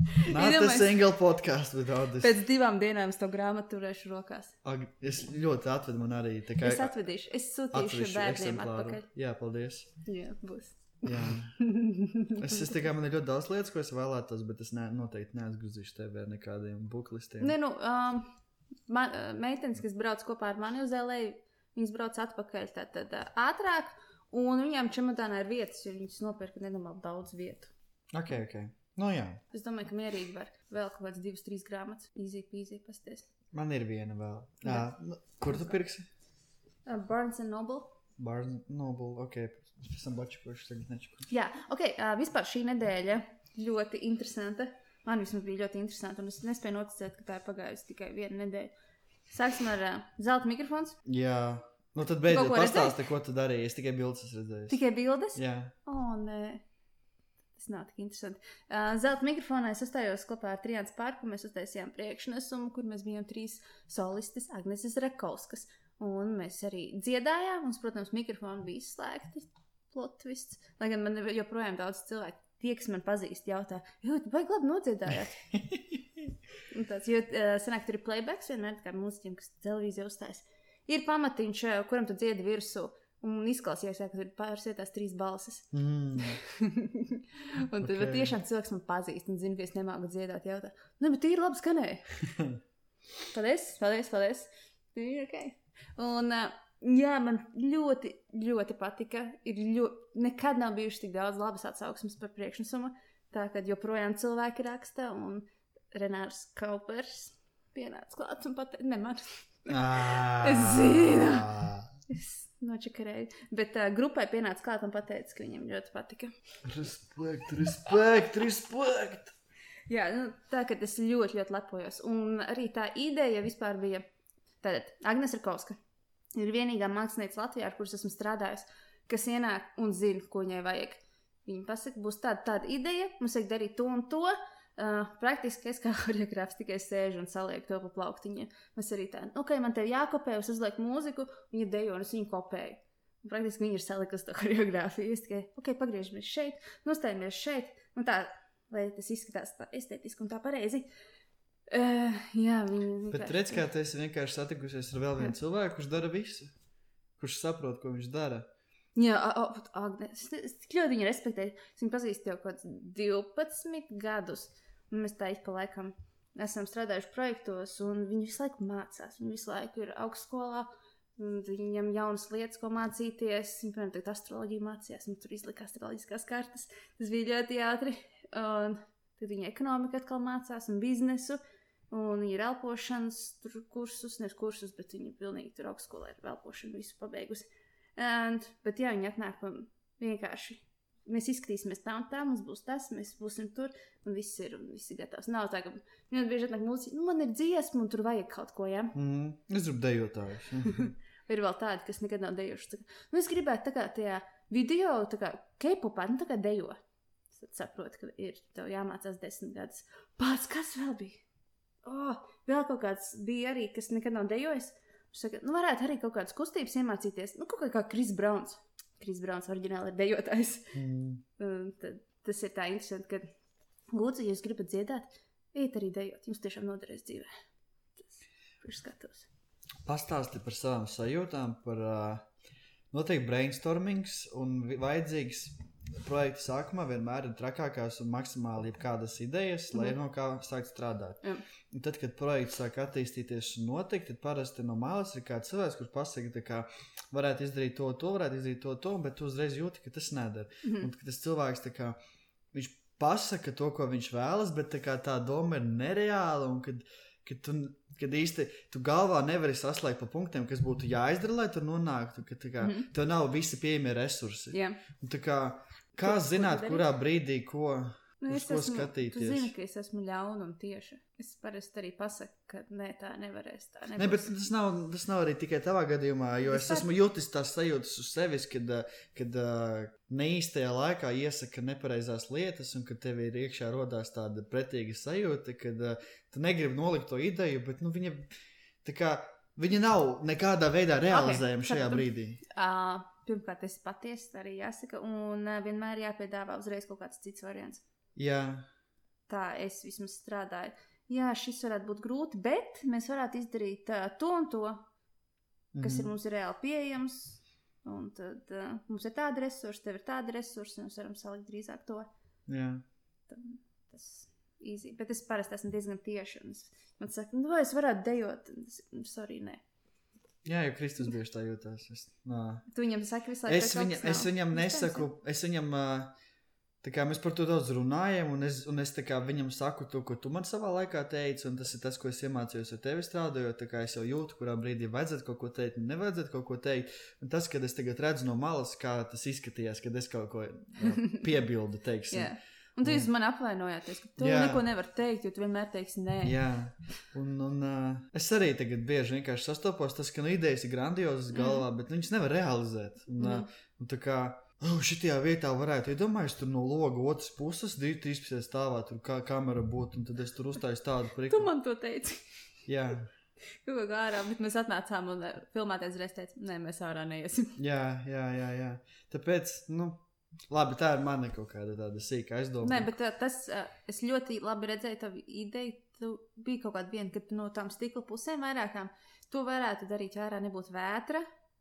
[SPEAKER 2] Not a
[SPEAKER 1] Iedomājies-
[SPEAKER 2] single podcast without this.
[SPEAKER 1] Pēc divām dienām es to grāmatu turēšu rokās.
[SPEAKER 2] Ag, es ļoti atvedu man arī. tā kā-
[SPEAKER 1] Es atvedīšu, es sūtīšu bērniem atpakaļ.
[SPEAKER 2] Jā, paldies.
[SPEAKER 1] Jā, būs.
[SPEAKER 2] Jā. [LAUGHS] Es, es tikai man ir ļoti daudz lietas, ko es vēlētos, bet es ne, noteikti neatgriezīšu tevi ar nekādiem buklistiem.
[SPEAKER 1] Nē, nu, um, man, meitenes, kas brauc kopā ar mani uz LA, viņas brauc atpakaļ tad, tad, uh, ātrāk, un viņām čemodānā ir vietas, jo viņas nopirka nenormāli daudz vietu.
[SPEAKER 2] Ok, ok. Nu jā,
[SPEAKER 1] Es domāju, ka mierīgi var vēl kaut kādas divas, trīs grāmatas, peasy pasties.
[SPEAKER 2] man ir viena vēl. Jā, nu, kur tu pirksi?
[SPEAKER 1] Uh, Barnes and Noble.
[SPEAKER 2] Barnes Noble, ok. Es pēc tam bačikošu, tagad nečikošu.
[SPEAKER 1] Jā, ok, uh, vispār šī nedēļa ļoti interesanta. Man vismaz bija ļoti interesanti, un es nespēju noticēt, ka tā ir pagājusi tikai viena nedēļa. Sāksim ar uh, zelta mikrofons.
[SPEAKER 2] Jā. Nu tad beidzot pastāsti, ko tu darīji. Es tikai bildes esmu redzējis.
[SPEAKER 1] Tikai bildes.
[SPEAKER 2] Jā.
[SPEAKER 1] O, nē. Tas nav tik interesanti. Uh, zelta mikrofonā es uzstājos kopā ar Trijānu Spārku. Mēs uztaisījām priekšnesumu, kur mēs bijām trīs solistes, Agneses Rekovskas. Un mēs arī dziedājām. Mums, protams, mikrofoni bija izslēgti. Plotvists. Lai gan man joprojām daudz cilvēku, tie, kas man pazīst, jautā, jo tu baigi labi nodziedājāt. [LAUGHS] Un tāds, jo uh, senāk tur ir playbacks vienmēr, kā mūziķiem, kas televīzijā uzstājas. Ir pamatiņš, kuram tu dziedi virsū. Un izklausījās, jā, ka tur ir pārsētās trīs balsis.
[SPEAKER 2] Mm. [LAUGHS]
[SPEAKER 1] un tad
[SPEAKER 2] Ok.
[SPEAKER 1] okay. tiešām cilvēks man pazīst un zina, ka es nemāku dziedāt. Jautā, nu, bet ir labi skanēja. [LAUGHS] paldies, paldies, paldies. Ir ok. Un, jā, man ļoti, ļoti patika. Ir ļoti, nekad nav bijuši tik daudz labas atsauksmes par priekšnesumu. Tā kā joprojām cilvēki raksta, un Renārs Kaupers pienāca klāt un pateica, ne man. Es zinu. [LAUGHS] Es nočakarēju. Bet uh, grupai pienāca klāt un pateica, ka viņiem ļoti patika.
[SPEAKER 2] Respekt, respekt, respekt.
[SPEAKER 1] Jā, nu, tā kā es ļoti, ļoti lepojos. Un arī tā ideja vispār bija. Tātad Agnēs Rakovska ir vienīgā mākslinieca Latvijā, ar kuras esmu strādājis, kas ienāk un zina, ko viņai vajag. Viņa pasaka, būs tāda, tāda ideja, mums vajag darīt to un to. Uh, praktiski es kā [LAUGHS] choreogrāfs tikai sēžu un salieku to pa plauktiņiem. Mēs arī tā, ok, man te jākopē, es uzlieku mūziku, viņa dejo un es viņu kopēju. Un praktiski viņa ir salikusi to [LAUGHS] choreogrāfiju. Es tikai, ok, pagriežamies šeit, nostājamies šeit. Un tā, lai tas izskatās tā estētiski un tā pareizi. Uh, jā, viņa.
[SPEAKER 2] Bet
[SPEAKER 1] vienkārši-
[SPEAKER 2] redz, kā esi vienkārši satikusies ar vēl vienu cilvēku, kurš dara visu. Kurš saprot, ko viņš dara.
[SPEAKER 1] Jā, Agnēs. Es tik ļoti viņu respektēju. Es viņu pazīstu jau kaut kādus 12 gadus. Mēs tā ik pa laikam esam strādājuši projektos, un viņi visu laiku mācās. Viņi visu laiku ir augstskolā. Viņam jaunas lietas, ko mācīties. Viņa, piemēram, tagad astroloģiju mācījās, un tur izlika astroloģiskās kartes. Tas bija ļoti ātri. Un tad viņa ekonomika atkal mācās, un biznesu. Un viņa ir elpošanas kursus, nevis kursus, bet viņa pilnīgi tur augstskolā ir elpošanu visu pabeigusi. And, bet jā, viņa atnāk vienkārši. Mēs izskatīsimies tā un tā, mums būs tas, mēs būsim tur, un viss ir, un viss ir gatavs. Nav tā, ka ļoti bieži atnāk mūzika, nu, man ir dziesma, un tur vajag kaut ko, jā. Ja?
[SPEAKER 2] Mm, es gribu dejotājus. [LAUGHS]
[SPEAKER 1] ir vēl tādi, kas nekad nav dejuši. Nu, es gribētu tā kā tajā video, tā kā K-popā, nu, tā kā dejo. Tad saprotu, ka ir tev jāmācās desmit gadus. Pats, kas vēl bija? Oh, vēl kaut kāds bija arī, kas nekad nav dejojis. Viņš saka, nu, varētu arī kaut kādas kustības iemācīties. Nu, kaut kā, Kris Browns. Kris Browns oriģināli ir dejotājs. Mm. Tad, tas ir tā interesanti, ka lūdzu, ja jūs gribat dziedāt, iet arī dejot. Jums tiešām noderēs dzīvē. Tas ir skatos.
[SPEAKER 2] Pastāsti par savām sajūtām, par uh, noteikti brainstormings un vajadzīgs projekta sākumā vienmēr ir trakākās un maksimāli jebkādas idejas, lai mm. no kā sākt strādāt. Un tad, kad projekts sāk attīstīties un notikt, tad parasti no malas ir kāds cilvēks, kurš pasaka, ka varētu izdarīt to, to, varētu izdarīt to, to, bet tu uzreiz jūti, ka tas nedara. Mm. Un tas cilvēks kā, viņš pasaka to, ko viņš vēlas, bet tā, tā doma ir nereāla. Un kad, kad tu, kad īsti tu galvā nevari saslēgt pa punktiem, kas būtu jāizdara, lai tur nonāktu, ka kā, mm -hmm. tev nav visi pieejamie resursi.
[SPEAKER 1] Yeah.
[SPEAKER 2] Un, kā, kā ko, zināt, ko kurā brīdī ko?
[SPEAKER 1] Nu, es
[SPEAKER 2] ko
[SPEAKER 1] esmu,
[SPEAKER 2] skatīties?
[SPEAKER 1] Tu zini, ka es esmu ļauna un tieša. Es parasti arī pasaku, ka nē, tā nevarēs. Tā
[SPEAKER 2] Nē, bet tas nav, tas nav arī tikai tavā gadījumā, jo es,
[SPEAKER 1] Es
[SPEAKER 2] es esmu jutis tās sajūtas uz sevis, kad, uh, kad uh, neīstajā laikā iesaka nepareizās lietas, un kad tev ir iekšā rodās tāda pretīga sajūta, kad uh, tu negribi nolikt to ideju, bet nu, viņa, tā kā, viņa nav nekādā veidā realizējama šajā
[SPEAKER 1] sapratu.
[SPEAKER 2] brīdī.
[SPEAKER 1] Uh, pirmkārt, tas patiesi arī jāsaka, un vienmēr jāpiedāvā uzreiz kaut kāds cits variants.
[SPEAKER 2] Jā,
[SPEAKER 1] Tā es vismaz strādāju. Jā, šis varētu būt grūti, bet mēs varētu izdarīt uh, to un to, kas
[SPEAKER 2] Mhm.
[SPEAKER 1] ir mums ir reāli pieejams. Un tad uh, mums ir tāda resursa, tev ir tāda resursa, un mēs varam salikt drīzāk to.
[SPEAKER 2] jā.
[SPEAKER 1] Tad Tas ir easy. Bet es parasti esmu diezgan tieši. man saka, nu, vai es varētu dejot? Es, sorry, nē.
[SPEAKER 2] Jā, jo Kristus bieži tā jūtas. Es, nā.
[SPEAKER 1] Tu viņam saki visu laiku,
[SPEAKER 2] es, viņa, es viņam nesaku, es viņam. kā mēs par to daudz runājam, un es, un es kā viņam saku to, ko tu man savā laikā teici, un tas ir tas, ko es iemācījos ar tevi strādājot. Es jau jūtu, kurā brīdī vajadzētu kaut ko teikt, un nevajadzētu kaut ko teikt. Un tas, kad es tagad redzu no malas, kā tas izskatījās, kad es kaut ko [LAUGHS] piebildu, teiksim.
[SPEAKER 1] Jā. Un tu jūs man apvainojāties, ka tu
[SPEAKER 2] Jā.
[SPEAKER 1] neko nevari teikt, jo tu vienmēr teiksi nē.
[SPEAKER 2] Jā, un, un uh, es arī tagad bieži vienkārši sastopos tas, ka nu, idejas ir grandiozas galvā, mm. bet viņas nevar realizēt. Un, mm. uh, un tā kā oh, šitajā vietā varētu iedomāties, tur no loga otras puses, 13 stāvā tur kā kamera būtu, un tad es tur uztāju tādu
[SPEAKER 1] Tu
[SPEAKER 2] priekšmetu.
[SPEAKER 1] man to teici.
[SPEAKER 2] Jā, [LAUGHS]
[SPEAKER 1] Kaut kā ārā, bet mēs atnācām un filmēties reiz teica, nē, mēs ārā neiesim.
[SPEAKER 2] jā, jā, jā, jā. Tāpēc, nu, labi, tā ir mana kaut kāda tāda sīka aizdoma.
[SPEAKER 1] Nē, bet tas, es ļoti labi redzēju tavu ideju. Tu bija kaut kāda viena, ka tu no tām stikla pusēm vairākām, to varētu darīt ārā, nebūtu vētra.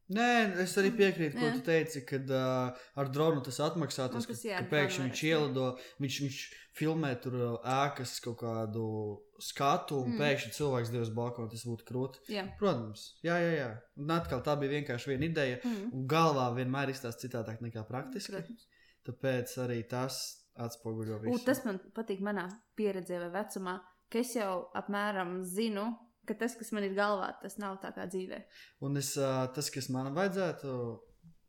[SPEAKER 2] Nē, es arī piekrītu, ko
[SPEAKER 1] Jā.
[SPEAKER 2] tu teici, kad uh, ar dronu tas atmaksātos. Ka,
[SPEAKER 1] tas, jā,
[SPEAKER 2] ka
[SPEAKER 1] ar
[SPEAKER 2] pēkšņi
[SPEAKER 1] dronu
[SPEAKER 2] viņš ielido, viņš, viņš filmē tur ēkas kaut kādu skatu, un mm. pēkšņi cilvēks devas balkonā. Tas būtu krūti.
[SPEAKER 1] Jā,
[SPEAKER 2] Protams, jā, jā, jā. Un atkal tā bija vienkārši viena ideja.
[SPEAKER 1] Mm.
[SPEAKER 2] Un galvā vienmēr izstāsta citādāk nekā praktiski.
[SPEAKER 1] protams.
[SPEAKER 2] Tāpēc arī tas atspoguļo
[SPEAKER 1] U,
[SPEAKER 2] visu.
[SPEAKER 1] tas man patīk manā pieredzē vai vecumā, ka es jau apmēram zinu, ka tas, kas man ir galvā, tas nav tā kā dzīvē.
[SPEAKER 2] Un es, uh, tas, kas man vajadzētu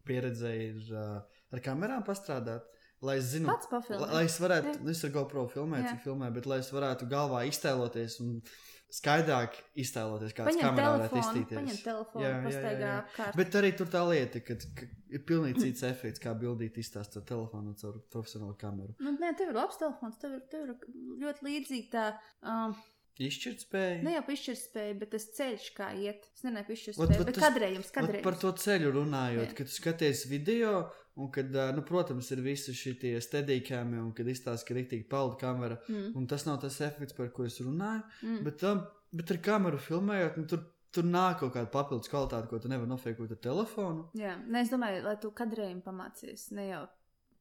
[SPEAKER 2] pieredzēt, ir uh, ar kamerām pastrādāt. Lai es zinu, lai, lai es varētu, nu, es ar GoPro filmēju, cik filmē, bet lai es varētu galvā iztēloties un skaidrāk iztēloties, kāds
[SPEAKER 1] Paņem
[SPEAKER 2] kamerā varētu
[SPEAKER 1] telefonu, paņem telefonu,
[SPEAKER 2] Jā,
[SPEAKER 1] pastaigā apkārt.
[SPEAKER 2] Bet arī tur tā lieta, ka, ka ir pilnīgi cits efekts, kā bildīt izstāstīt ar telefonu caur profesionālu kameru.
[SPEAKER 1] Nu, nē, tev ir labs telefons, tev ir, tev ir ļoti līdzīga tā. Um,
[SPEAKER 2] Izšķirt spēju.
[SPEAKER 1] ne jau pišķirtspēja, bet tas ceļš, kā iet. Es nezinu,
[SPEAKER 2] Ot,
[SPEAKER 1] pišķirtspēja,
[SPEAKER 2] ot
[SPEAKER 1] bet kadrējums, kadrējums.
[SPEAKER 2] Par to ceļu runājot,
[SPEAKER 1] Jā.
[SPEAKER 2] kad skaties video, un kad, nu, protams, ir visi šie stedīkāmi, un kad izstāsta, ka ir rīktīgi peldu kamera,
[SPEAKER 1] Mm.
[SPEAKER 2] un tas nav tas efekts, par ko es runāju.
[SPEAKER 1] Mm.
[SPEAKER 2] Bet, um, bet ar kameru filmējot, nu, tur, tur nāk kaut kāda papildus kvalitāte, ko tu nevari nofēkot ar telefonu.
[SPEAKER 1] Jā, nē, es domāju, lai tu kadrējumu pamācies. Ne jau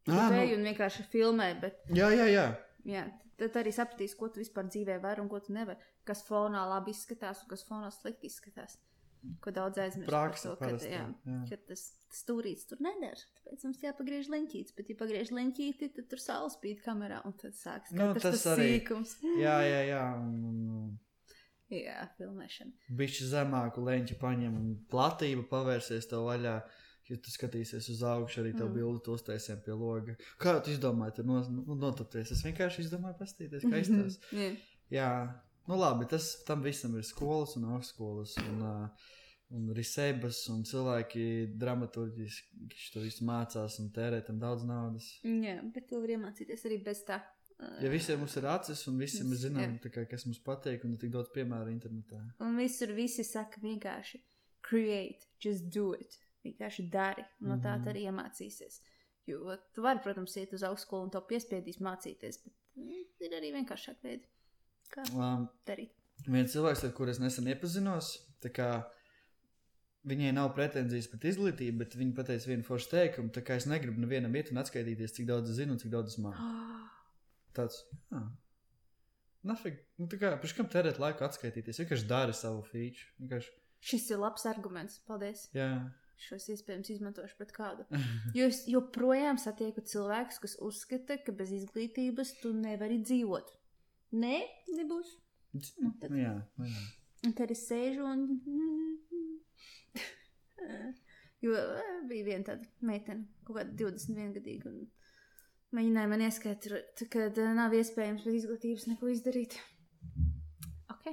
[SPEAKER 1] tādu
[SPEAKER 2] nu,
[SPEAKER 1] un vienkārši filmē, bet
[SPEAKER 2] jā, jā, jā.
[SPEAKER 1] Jā, tad arī sapratīs, ko tu vispār dzīvē vari un ko tu nevari. Kas fonā labi izskatās un kas fonā slikti izskatās. Ko daudz aizmirst. par to, ka, jā,
[SPEAKER 2] jā.
[SPEAKER 1] ka tas stūrīts tur nedara. Tāpēc mums jāpagriež leņķītis. Bet, ja pagriež leņķīti, tad tur saules spīd kamerā un tad sāks
[SPEAKER 2] Nu, tas
[SPEAKER 1] tas
[SPEAKER 2] arī.
[SPEAKER 1] sīkums.
[SPEAKER 2] Jā, jā, jā. Un,
[SPEAKER 1] Jā, filmēšana.
[SPEAKER 2] Bišķi zemāku leņķi paņem un platība pavērsies tev vaļā. Ja tu skatīsies uz augšu, arī tev
[SPEAKER 1] Mm.
[SPEAKER 2] bildi tos taisiem pie loga. Kā tu izdomāji, tur nu, notapties? Es vienkārši izdomāju pastīties, kā [LAUGHS] izstāst.
[SPEAKER 1] Jā.
[SPEAKER 2] Jā, nu labi, tas tam visam ir skolas un augstskolas un, uh, un risebas un cilvēki dramaturgiski to visu mācās un tērē tam daudz naudas.
[SPEAKER 1] Jā, bet to var iemācīties arī bez tā.
[SPEAKER 2] Ja visiem mums ir acis un visiem mēs zinām, kā, kas mums patīk un ir tik daudz piemēru internetā.
[SPEAKER 1] Un visur visi saka vienkārši create, just do it. Vienkārši dari, no tā
[SPEAKER 2] Mhm.
[SPEAKER 1] tu arī iemācīsies. Jo tu vari, protams, iet uz augstskolu un to piespiedīs mācīties, bet mm, ir arī vienkāršāk veidi, kā
[SPEAKER 2] Um,
[SPEAKER 1] darīt.
[SPEAKER 2] viens cilvēks, ar kuru es nesen iepazinos, kā viņai nav pretenzijas pret izglītību, bet viņa pateica vienu foršu teikumu, tā kā es negribu nevienam iet un atskaitīties, cik daudz es zinu un cik daudz es māku. Tāds, jā. Nafig, nu tā kā, pēc kam tērēt laiku atskaitīties, vienkārši dari savu feature. Vienkārši,
[SPEAKER 1] Šis ir labs arguments. Paldies.
[SPEAKER 2] jā.
[SPEAKER 1] Šos iespējams izmantošu pret kādu. [LAUGHS] Jo es joprojām satieku cilvēkus, kas uzskata, ka bez izglītības tu nevari dzīvot. Nē, nebūs. Nu, tad-
[SPEAKER 2] jā, nu jā.
[SPEAKER 1] Un tad es sēžu un. [LAUGHS] jo eh, bija viena tāda meitene, kaut kāda 21 gadīga. un Mēģināja man ieskaidrot, ka eh, nav iespējams bez izglītības neko izdarīt. Ok.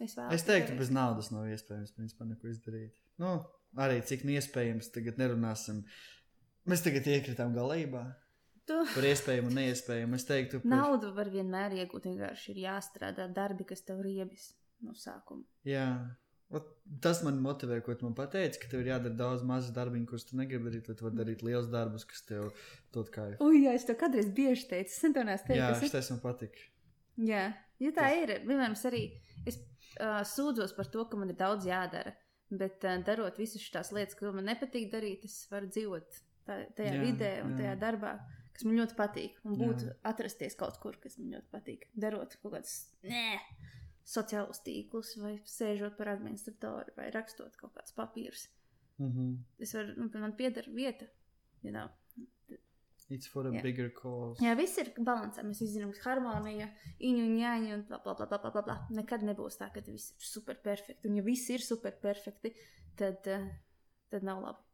[SPEAKER 1] Es.
[SPEAKER 2] Es teiktu, bez naudas nav iespējams principā neko izdarīt. Nu, arī cik neiespējams, tagad nerunāsim. Mēs tagad iekritām galībā
[SPEAKER 1] Tu...
[SPEAKER 2] par iespējamu un neiespējamu. Es teiktu, par...
[SPEAKER 1] Naudu var vienmēr iegūt. Vienkārši ir jāstrādā darbi, kas tev riebis no sākuma.
[SPEAKER 2] Jā. Ot, Tas man motivē, ko tu man pateici, ka tev ir jādara daudz mazu darbiņu, kurus tu negribi darīt, lai tu varētu darīt liels darbus, kas tev dod kāju.
[SPEAKER 1] Ui, jā, es to kādreiz bieži teicu. Es centos teikt,
[SPEAKER 2] Jā,
[SPEAKER 1] ir.
[SPEAKER 2] tas man patīk.
[SPEAKER 1] Jā, ja tā ir. Vienmēr es arī es, uh, sūdzos par to, ka man ir daudz jādara. Bet uh, darot visas šīs lietas, ko man nepatīk darīt, es varu dzīvot tā, tajā
[SPEAKER 2] Jā,
[SPEAKER 1] vidē un
[SPEAKER 2] jā.
[SPEAKER 1] jā. tajā darbā, kas man ļoti patīk. Un būt
[SPEAKER 2] Jā.
[SPEAKER 1] atrasties kaut kur, kas man ļoti patīk. Darot kaut kādus nē, sociālus tīklus, vai sēžot par administratoru, vai rakstot kaut kādus papīrus.
[SPEAKER 2] Mm -hmm.
[SPEAKER 1] Es varu, nu, man pieder vieta. You know.
[SPEAKER 2] It's for a
[SPEAKER 1] Jā.
[SPEAKER 2] bigger cause.
[SPEAKER 1] Jā, viss ir līdzsvarā. Mēs zinām, ka harmonija, īņa un ņēņa un bla, bla, bla, bla, bla, bla. Nekad nebūs tā, ka viss ir superperfekti. Un, ja viss ir superperfekti, tad, eh, tad nav labi.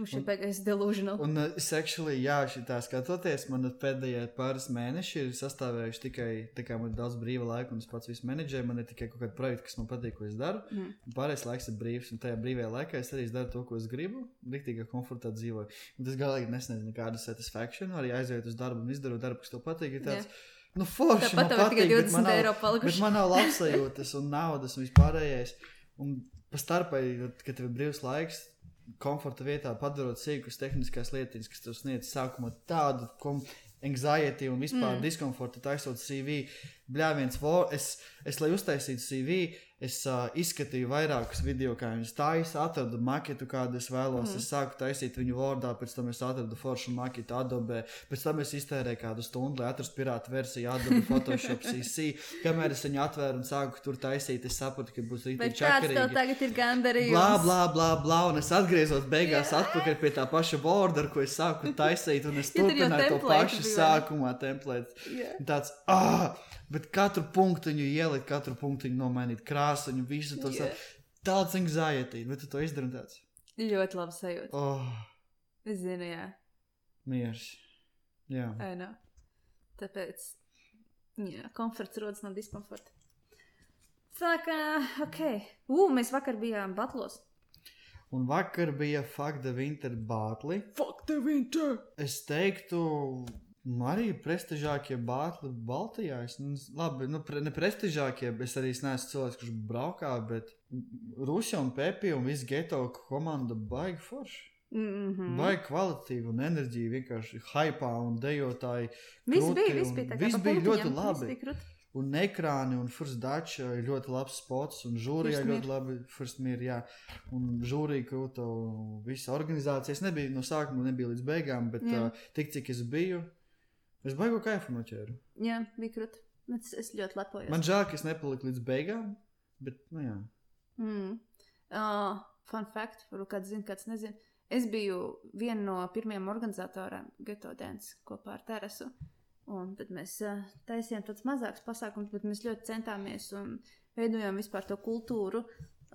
[SPEAKER 2] Un-
[SPEAKER 1] ir beigās delusional.
[SPEAKER 2] Un uh, es actually, jā, šitā skatoties, man pēdējie pāris mēneši ir sastāvējuši tikai, tā kā man ir daudz brīva laika, un es pats visu menedžēju, man ir tikai kaut kādi projekti, kas man patīk, ko es daru.
[SPEAKER 1] Mm.
[SPEAKER 2] Pārējais laiks ir brīvs, un tajā brīvajā laikā es arī daru to, ko es gribu. Rīktīgi komfortā dzīvoju. Un tas galīgi nesniedz nekādu satisfaction. Arī aiziet uz darbu un izdarot darbu, kas tev patīk. Tāds, nu, forši.
[SPEAKER 1] Tāpat tev ir tikai
[SPEAKER 2] patīk, bet
[SPEAKER 1] 20
[SPEAKER 2] man nav-
[SPEAKER 1] eiro palikuši.
[SPEAKER 2] man nav labsajūtas un naudas un vispārējais. Un pa starpai, kad tev ir brīvs laiks, komforta vietā padarot sīkas tehniskās lietas, kas tev sniedz sākumā tādu anxiety un vispār mm. Diskomfortu, taisot CV. Bļāviens, es, es, lai uztaisītu CV, es uh, izskatīju vairākus video, kā viņas taisa, atradu maketu, kādu es vēlos. Mm. Es sāku taisīt viņu vārdā, pēc tam es atradu foršu maketu Adobe, pēc tam es iztērēju kādu stundu, lai atrastu pirātu versiju Adobe [LAUGHS] Photoshop CC. Kamēr es viņu atvēru un sāku tur taisīt, es sapratu, ka būs rītīgi čakarīgi.
[SPEAKER 1] tagad ir gandarījums?
[SPEAKER 2] Blā, blā, blā, blā, un es atgriezos beigās
[SPEAKER 1] Jā.
[SPEAKER 2] atpakaļ pie tā paša borda, ko es sāku taisīt, un es [LAUGHS] turpināju to pašu
[SPEAKER 1] bija.
[SPEAKER 2] sākumā templēt. Un Tāds, ah, bet katru punktu ielikt, katru punktu nomainīt krāsu, un visu to yeah. tāds anxiety, bet tu to izdari tāds,
[SPEAKER 1] Ļoti labi sajūta.
[SPEAKER 2] oh,
[SPEAKER 1] Es zinu, jā.
[SPEAKER 2] miers. Jā.
[SPEAKER 1] I know. Tāpēc, jā, komforts rodas no diskomforta. Tā kā, ok. Ugh, mēs vakar bijām Batlos.
[SPEAKER 2] Un vakar bija Fuck the Winter Bātli.
[SPEAKER 1] The winter!
[SPEAKER 2] Es teiktu, nu, arī prestižākie bātli Baltijā. Es, nu, labi, nu, pre, ne prestižākie, es arī neesmu cilvēks, kurš braukā, bet Rusija un Pepija un viss geto komanda baigi forši.
[SPEAKER 1] Mm -hmm.
[SPEAKER 2] Baigi kvalitatīvi un enerģija vienkārši hypā un dejotāji.
[SPEAKER 1] Viss bija, viss bija
[SPEAKER 2] viss bija ļoti labi. Un ekrāni un Dutch ir ļoti labs spots, un žūrijā ļoti labi. First Mir, jā. Un žūrija krūta visa organizācija. Es nebiju no sākuma, nebiju līdz beigām, bet
[SPEAKER 1] Jā.
[SPEAKER 2] uh, tik cik es biju, es baigu kaifu noķēru.
[SPEAKER 1] Jā, bija krūti. Es, es ļoti lepojos.
[SPEAKER 2] Man žēl, ka es nepaliku līdz beigām, bet, nu jā.
[SPEAKER 1] Mm. Uh, fun fact, varbūt kāds zina, kāds nezina. Es biju viena no pirmajiem organizatoriem Geto Dance kopā ar Terasu. Un tad mēs uh, taisījām tādus mazākus pasākumus, bet mēs ļoti centāmies un veidojām vispār to kultūru.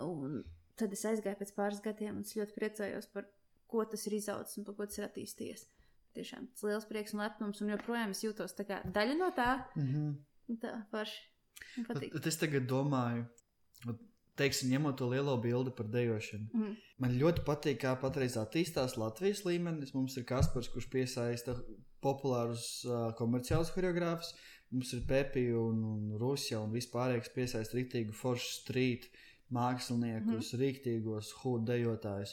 [SPEAKER 1] Un tad es aizgāju pēc pāris gadiem un es ļoti priecājos par ko tas ir izaudzis un par ko tas ir attīstījies. Tiešām liels prieks un lepnums, un joprojām es jūtos kā daļa no tā.
[SPEAKER 2] Mm -hmm.
[SPEAKER 1] Tā patīk.
[SPEAKER 2] Tad es tagad domāju, teiksim, ņemot to lielo bildi par dejošanu.
[SPEAKER 1] Mm.
[SPEAKER 2] Man ļoti patīk, kā patreiz attīstās Latvijas līmenis. Mums ir Kaspars, kurš piesaista populārus uh, komerciālus choreogrāfus. Mums ir Pepija un, un Rusija un vispārējais piesaista rītīgu foršu strīt māksliniekus, mm. rītīgos hūdejotājus.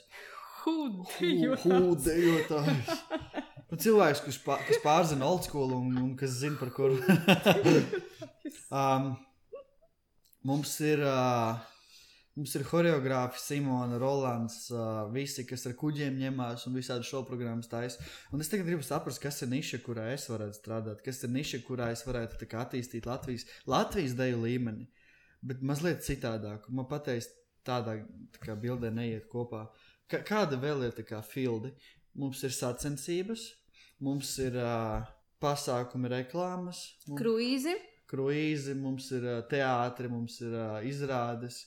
[SPEAKER 2] Hūdejotājus! [LAUGHS] Nu, cilvēks, kurš, pār, kas pārzina old school un, un kas zina par kuru. [LAUGHS] um, mums ir. Uh, Mums ir choreogrāfi Simona, Rolands, uh, visi, kas ar kuģiem ņemās un visādi šo programmas taisa. Un es tagad gribu saprast, kas ir niša, kurā es varētu strādāt, kas ir niša, kurā es varētu attīstīt Latvijas, Latvijas deju līmeni, bet mazliet citādāk. Man pateikt, tādā tā bildē neiet kopā. Kā, kāda vēl ir tā kā fildi? Mums ir sacensības, mums ir uh, pasākumi, reklāmas, mums,
[SPEAKER 1] Kruīzi.
[SPEAKER 2] kruīzi, mums ir uh, teātri, mums ir uh, izrādes.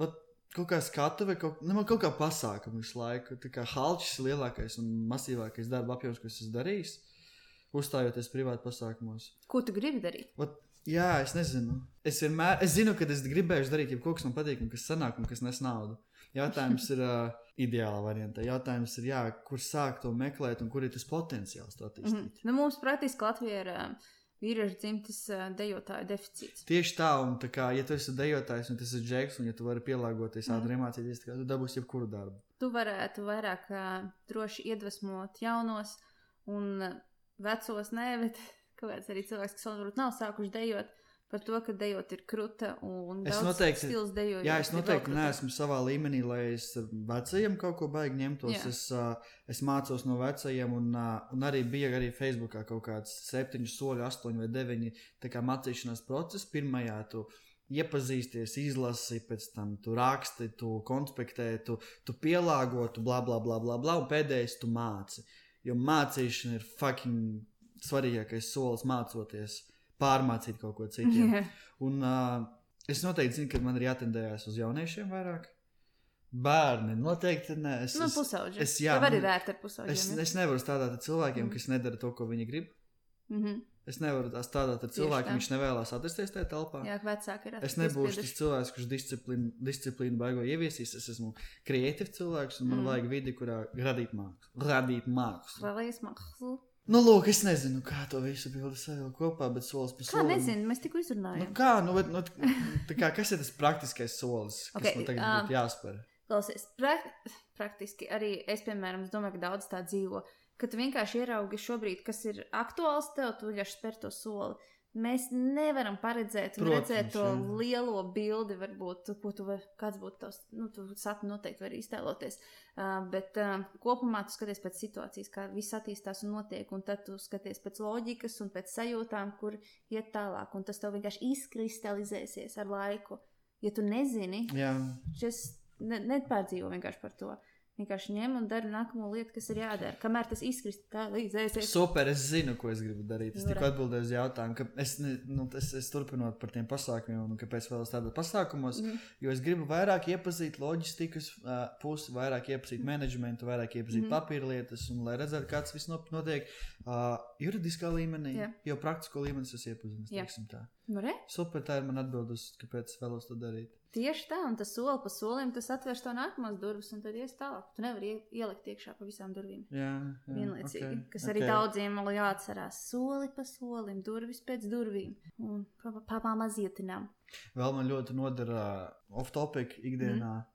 [SPEAKER 2] Vat, kaut kā skatu vai kaut, ne, man kaut kā pasākumu visu laiku. Tā kā halčs ir lielākais un masīvākais darba apjoms, ko es esmu darījis, uzstājoties privāti pasākumos.
[SPEAKER 1] Ko tu gribi darīt?
[SPEAKER 2] Vat, jā, es nezinu. Es vienmēr, es zinu, ka es gribēju darīt jebko, kas man patīk un kas sanāk un kas nes naudu. Jautājums ir uh, ideālā variantā. Jautājums ir, jā, kur sākt to meklēt un kur ir tas potenciāls to attīstīt.
[SPEAKER 1] Mm. Nu, mums praktiski Latvijā ir vīriešu dzimtes uh, dejotāju deficīts.
[SPEAKER 2] Tieši tā, un tā kā, ja tu esi dejotājs un tas ir džeks, un ja tu vari pielāgoties,
[SPEAKER 1] Mhm.
[SPEAKER 2] ātri iemācīties, tad tu dabūsi jebkuru darbu.
[SPEAKER 1] Tu varētu vairāk uh, droši iedvesmot jaunos un vecos, nē, bet [LAUGHS] kāpēc arī cilvēks, kas varbūt nav sākuši dejot, par to, ka dejot ir kruta un
[SPEAKER 2] Es noteikti-
[SPEAKER 1] stils dejot.
[SPEAKER 2] Jā, es noteikti neesmu savā līmenī, lai es ar vecajiem kaut ko baigi ņemtos.
[SPEAKER 1] Jā.
[SPEAKER 2] Es, uh, es mācos no vecajiem, un, uh, un arī bija arī Facebookā kaut kāds septiņu soļu, astoņi vai kā mācīšanās process. Pirmajā tu iepazīsties, izlasi, pēc tam tu raksti, tu konspektē, tu, tu pielāgo, tu bla bla bla bla bla, un pēdējais tu māci. Jo mācīšana ir fucking svarīgākais solis mācoties, pārmācīt kaut ko citu.
[SPEAKER 1] Jā.
[SPEAKER 2] Un uh, es noteikti zinu, ka man ir jātendējas uz jauniešiem vairāk. Bērni noteikti nē. Es,
[SPEAKER 1] Nu, pusauģi.
[SPEAKER 2] es- jā, man-
[SPEAKER 1] pusauģiem.
[SPEAKER 2] es,
[SPEAKER 1] ja?
[SPEAKER 2] es nevaru strādāt ar cilvēkiem,
[SPEAKER 1] Mm.
[SPEAKER 2] kas nedara to, ko viņi grib.
[SPEAKER 1] Mhm.
[SPEAKER 2] Es nevaru strādāt ar cilvēku, viņš nevēlas atrasties tajā telpā.
[SPEAKER 1] Jā, vecāki ir
[SPEAKER 2] Es nebūšu tas cilvēks, kurš disciplīnu, disciplīnu baigo ieviesīs. Es esmu kreatīvs cilvēks, un man
[SPEAKER 1] Mm.
[SPEAKER 2] mm. vajag vidi, kurā radīt mākslu. Radīt mākslu.
[SPEAKER 1] Vēlējies mākslu.
[SPEAKER 2] Nu, lūk, es nezinu, kā to visu bildi savilkt kopā, bet solis pa
[SPEAKER 1] Kā
[SPEAKER 2] solim.
[SPEAKER 1] nezinu, mēs tikko
[SPEAKER 2] Nu,
[SPEAKER 1] izrunājām.
[SPEAKER 2] kā, nu, bet, nu, tā kā, kas ir tas praktiskais solis, kas
[SPEAKER 1] Ok,
[SPEAKER 2] man tagad
[SPEAKER 1] ā,
[SPEAKER 2] būtu jāspēr?
[SPEAKER 1] Klausies, prak praktiski arī es, piemēram, domāju, ka daudz tā dzīvo. Kad tu vienkārši ieraugi šobrīd, kas ir aktuāls tev, tu vienkārši spēr to soli. Mēs nevaram paredzēt,
[SPEAKER 2] Protams,
[SPEAKER 1] redzēt to
[SPEAKER 2] jā.
[SPEAKER 1] lielo bildi, varbūt, ko tu vari, kāds būtu tavs, nu, tu sapni noteikti vari iztēloties. Uh, bet uh, kopumā tu skaties pēc situācijas, kā viss attīstās un notiek, un tad tu skaties pēc loģikas un pēc sajūtām, kur iet tālāk, un tas tev vienkārši izkristalizēsies ar laiku. Ja tu nezini, Just ne, nepārdzīvo vienkārši par to. Vienkārši ņem un dara nākamo lietu, kas ir jādara. Kamēr tas izkristalizēsies,
[SPEAKER 2] super, es zinu, ko es gribu darīt. Es
[SPEAKER 1] Nu, re.
[SPEAKER 2] atbildēju uz jautājumu, ka es, nu, es, es turpinot par tiem pasākumiem, un kāpēc vēl strādāt pasākumos,
[SPEAKER 1] Mhm.
[SPEAKER 2] jo es gribu vairāk iepazīt loģistikas uh, pusi, vairāk iepazīt menedžmentu, vairāk iepazīt
[SPEAKER 1] Mhm.
[SPEAKER 2] papīra lietas, un lai redzētu, kāds viss notiek uh, juridiskā līmenī,
[SPEAKER 1] Jā.
[SPEAKER 2] jo praktisko līmenī es tā.
[SPEAKER 1] nu,
[SPEAKER 2] Super, tā ir man atbildes, kāpēc es vēlos to darīt.
[SPEAKER 1] tieši tā, un tas soli pa solim, tas atvers to nākamās durvis, un tad ies tālāk. Tu nevari ie- ielikt iekšā pa visām durvīm.
[SPEAKER 2] Jā, jā
[SPEAKER 1] Vienlaicīgi,
[SPEAKER 2] ok,
[SPEAKER 1] kas
[SPEAKER 2] ok.
[SPEAKER 1] arī daudziem vēl jāatcerās. Soli pa solim, durvis pēc durvīm. Un pamazietinām.
[SPEAKER 2] Vēl man ļoti nodara off-topic ikdienā mm.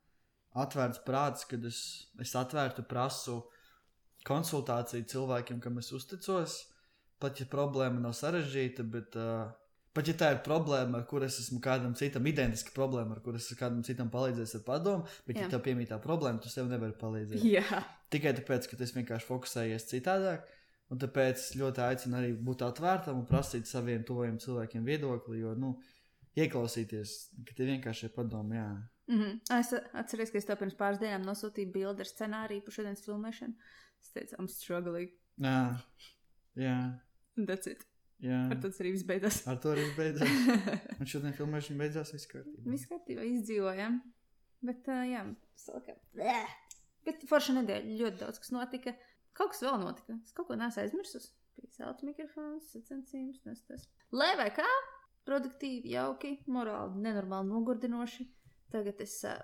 [SPEAKER 2] atvērts prāts, kad es, es atvērtu prasu konsultāciju cilvēkiem, kam es uzticos. Pat ja problēma nav sarežģīta, bet uh, pat ja tā ir problēma, ar kuru es esmu kādam citam, identiska problēma, ar kuru es esmu kādam citam palīdzējis ar padomu, bet
[SPEAKER 1] Jā.
[SPEAKER 2] ja tev piemītā problēma, tu sev nevari palīdzēt.
[SPEAKER 1] Jā,
[SPEAKER 2] Tikai tāpēc, ka tas vienkārši fokusējies citādāk. Un tāpēc ļoti aicinu arī būt atvērtam un prasīt saviem tuvajiem cilvēkiem viedokli, jo, nu, ieklausīties, ka tie vienkārši ir padomi, jā.
[SPEAKER 1] mm -hmm. es atceros, ka es tev pirms pāris dienām nosūtīju bildi ar scenāriju par šodienas filmēšanu. Es teicu, I'm struggling.
[SPEAKER 2] Jā, jā.
[SPEAKER 1] That's it.
[SPEAKER 2] Jā,
[SPEAKER 1] Ar to arī viss beidzās.
[SPEAKER 2] ar to arī beidzās. [LAUGHS] Un šodien filmēšana beidzās viss kārtībā.
[SPEAKER 1] Viss kārtībā izdzīvojām. Bet, uh, jā, salka. Bet forša nedēļa ļoti daudz kas notika. Kaut kas vēl notika. Es kaut ko neesmu aizmirsus. Bija zelta mikrofons, sacensības, tas tas. Lai vai kā, produktīvi, jauki, morāli, nenormāli nogurdinoši. Tagad es uh,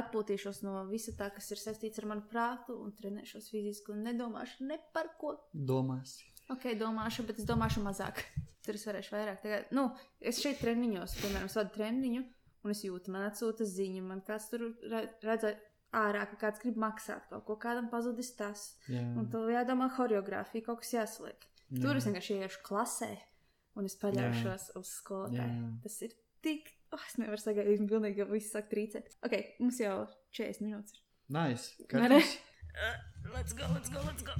[SPEAKER 1] atpūtīšos no visa tā, kas ir saistīts ar manu prātu, un trenēšos fiziski, un nedomāšu ne par ko.
[SPEAKER 2] Domās.
[SPEAKER 1] Ok, domāšu, bet es domāšu mazāk. Tur es varēšu vairāk. Tagad, nu, es šeit treniņos, piemēram, vadu treniņu, un es jūtu, man atsūta ziņa, man kāds tur re- redz ārā, ka kāds grib maksāt kaut ko, kādam pazudis tas.
[SPEAKER 2] Jā.
[SPEAKER 1] Un tur jādomā choreogrāfija, kaut kas jāsliek.
[SPEAKER 2] Jā.
[SPEAKER 1] Tur es vienkārši iešu klasē, un es paļaušos uz skolotāju.
[SPEAKER 2] Jā.
[SPEAKER 1] Tas ir tik. Oh, es nevaru sagaidīt, ka pilnīgi jau viss sāk trīcēt. Ok, mums jau 40 minūtes ir.
[SPEAKER 2] Nice.
[SPEAKER 1] Nu, re.
[SPEAKER 2] Kārtības?
[SPEAKER 1] Let's go, let's go, let's go.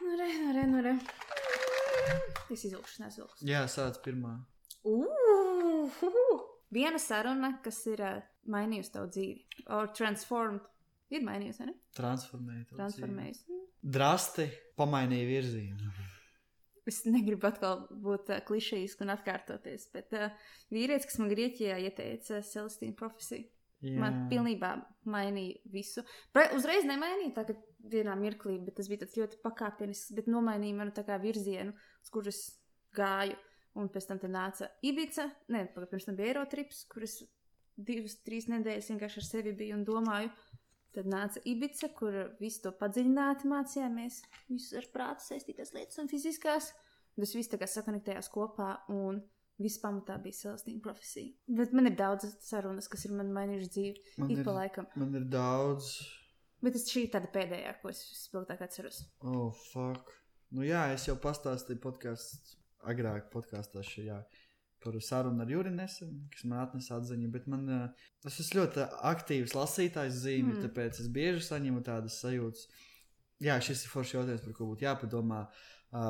[SPEAKER 1] Nu, re, nu, re, nu, re. Es izvilkšu, nesilkšu.
[SPEAKER 2] Jā, sāc pirmā.
[SPEAKER 1] Uh, Viena saruna, kas ir uh, mainījusi tavu dzīvi, or transformed, ir mainījusi, vai ne?
[SPEAKER 2] Dzīvi.
[SPEAKER 1] Transformējusi.
[SPEAKER 2] Drasti pamainīja virzienu.
[SPEAKER 1] Es negribu atkal būt uh, klišejisks un atkārtoties, bet uh, vīrietis, kas man Grieķijā ieteica Celestīnu profesiju,
[SPEAKER 2] Jā.
[SPEAKER 1] man pilnībā mainīja visu. Pre, uzreiz nemainīja tā, ka vienā mirklī, bet tas bija ļoti pakāpenisks, bet nomainīja manu tā kā virzienu, uz kuras gāju. Un pēc tam nāca Ibiza, ne, pirms tam bija Eirotrips, kuras divas, trīs nedēļas vienkārši ar sevi biju un domāju. Tad nāca Ibiza, kur visu to padziļināti mācījāmies, visas ar prātu saistītās lietas un fiziskās. Tas viss tā kā sakonektējās kopā, un viss pamatā bija Celestīna profesija. Bet man ir daudz sarunas, kas ir man mainījušas dzīvi,
[SPEAKER 2] Man
[SPEAKER 1] ik
[SPEAKER 2] ir,
[SPEAKER 1] pa laikam.
[SPEAKER 2] man ir daudz.
[SPEAKER 1] Bet šī ir tāda pēdējā, ko es spilgtāk atceros.
[SPEAKER 2] Oh, fuck. Nu, jā, es jau pastāstīju podkāstā, agrāk podkāstā šajā par sarunu ar Juriju nesen, kas man atnesa atziņu, bet man, uh, es esmu ļoti aktīvs lasītājs zīme,
[SPEAKER 1] Mm.
[SPEAKER 2] tāpēc es bieži saņemu tādas sajūtas. Jā, šis ir foršs jautājums, par ko būtu jāpadomā,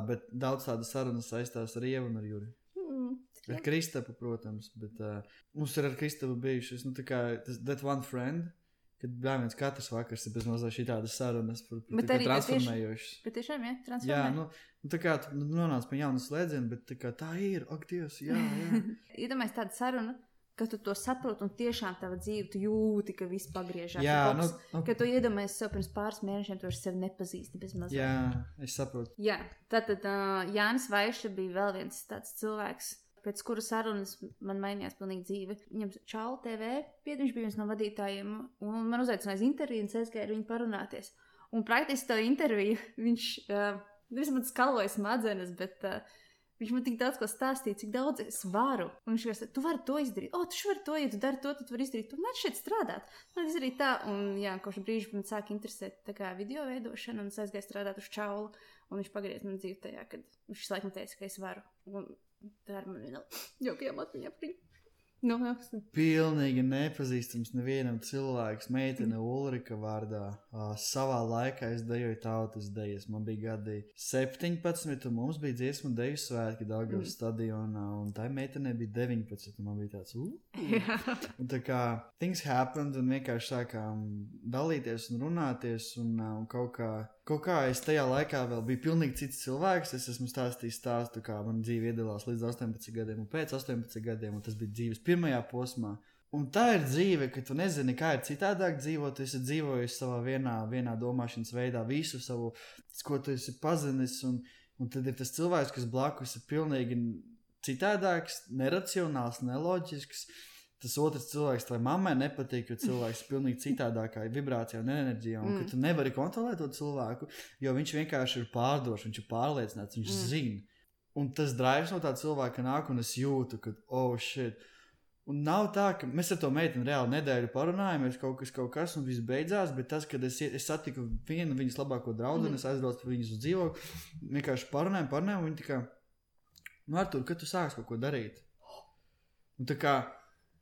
[SPEAKER 2] bet daudz tādas sarunas saistās ar Ievu un ar Juriju.
[SPEAKER 1] Mm.
[SPEAKER 2] Ar Kristapu, protams, bet uh, mums ir ar Kristapu bijušas, nu, tā kā tas That One Friend, kad bija viens katrs vakars, ir bez mazliet tādas sarunas par, par
[SPEAKER 1] Bet
[SPEAKER 2] tā
[SPEAKER 1] arī-
[SPEAKER 2] transformējošas.
[SPEAKER 1] Bet tiešām, jā,
[SPEAKER 2] Jā,
[SPEAKER 1] transformē.
[SPEAKER 2] nu, nu tā kā tu nonāc pie jauna slēdziena, bet tā, kā, tā ir, ak, Dievs, jā, jā. [LAUGHS]
[SPEAKER 1] Iedomājieties tādu sarunu, ka tu to saproti un tiešām tava dzīve, tu jūti, ka viss pagriežās.
[SPEAKER 2] jā
[SPEAKER 1] ka
[SPEAKER 2] nu, nu,
[SPEAKER 1] Kad tu iedomājies sev pirms pāris mēnešiem, tu sevi nepazīsti bez mazliet.
[SPEAKER 2] jā, es saprotu.
[SPEAKER 1] Jā, tātad uh, Jānis Vaiša bija vēl viens tāds cilvēks, pēc kura sarunas man mainījās pilnīgi dzīve. Viņam Čāla TV pietiekami bija viens no vadītājiem, un man uzaicināja uz interviju, un es aizgāju ar viņu parunāties. Un praktiski to interviju viņš uh, vismaz skaloja smadzenes, bet uh, viņš man tik daudz ko stāstīja, cik daudz es varu. Un viņš teica, tu vari to izdarīt, o, tu vari to, ja tu dari to, tad tu vari izdarīt to. Man šeit strādāt, man izdarīt tā. Un jā, kopš brīža man sāk interesēt tā kā video veidošana, un es aizgāju strādāt uz Čālu. Un viņš pagriezās man dzīvē tajā, kad viņš man teica, ka es varu. Un tā ir mana jaukajā matmiņā. Nu, jā, tas ir.
[SPEAKER 2] Pilnīgi nepazīstams nevienam cilvēkam, meitene Ulrika vārdā. Uh, savā laikā es dejoju tautas dejas. Man bija gadi 17, un mums bija dziesmu deju svētki Dāngavas
[SPEAKER 1] Mm.
[SPEAKER 2] stadionā, un tai meitenei bija 19. un Man bija tāds, uh,
[SPEAKER 1] Jā.
[SPEAKER 2] Un tā kā things happened, un vienkārši sākām dalīties un runāties, un, uh, un kaut, kā, kaut kā es tajā laikā vēl biju pilnīgi cits cilvēks. Es esmu stāstījis stāstu, kā man dzīve iedalās līdz 18 gadiem, un pēc 18 gadiem, un tas bija dzīves pirmajā posmā. Un tā ir dzīve, ka tu nezini, kā ir citādāk dzīvot. Tu esi dzīvojis savā vienā, vienā domāšanas veidā, visu savu, ko tu esi pazinis. Un, un tad ir tas cilvēks, kas blakus ir pilnīgi citādāks, neracionāls, neloģisks. Tas otrs cilvēks, tai mammai nepatīk, jo cilvēks ir pilnīgi citādākā vibrācijā un enerģijā. Un
[SPEAKER 1] Mm.
[SPEAKER 2] tu nevari kontrolēt to cilvēku, jo viņš vienkārši ir pārdošs, viņš ir pārliecināts, viņš
[SPEAKER 1] Mm.
[SPEAKER 2] zina. Un tas drives no tā cilvēka nāk, un es jūtu, ka, oh, shit. Un nav tā, ka mēs ar to meiteni reāli nedēļu parunājāmies, kaut kas, kaut kas, un viss beidzās. Bet tas, kad es, es satiku vienu viņas labāko draugu, mm. es aizbraucu pie viņas uz dzīvokli, vienkārši parunājām, parunājām, un viņa tā kā, nu, Artur, kad tu sāksi kaut ko darīt? Un tā kā,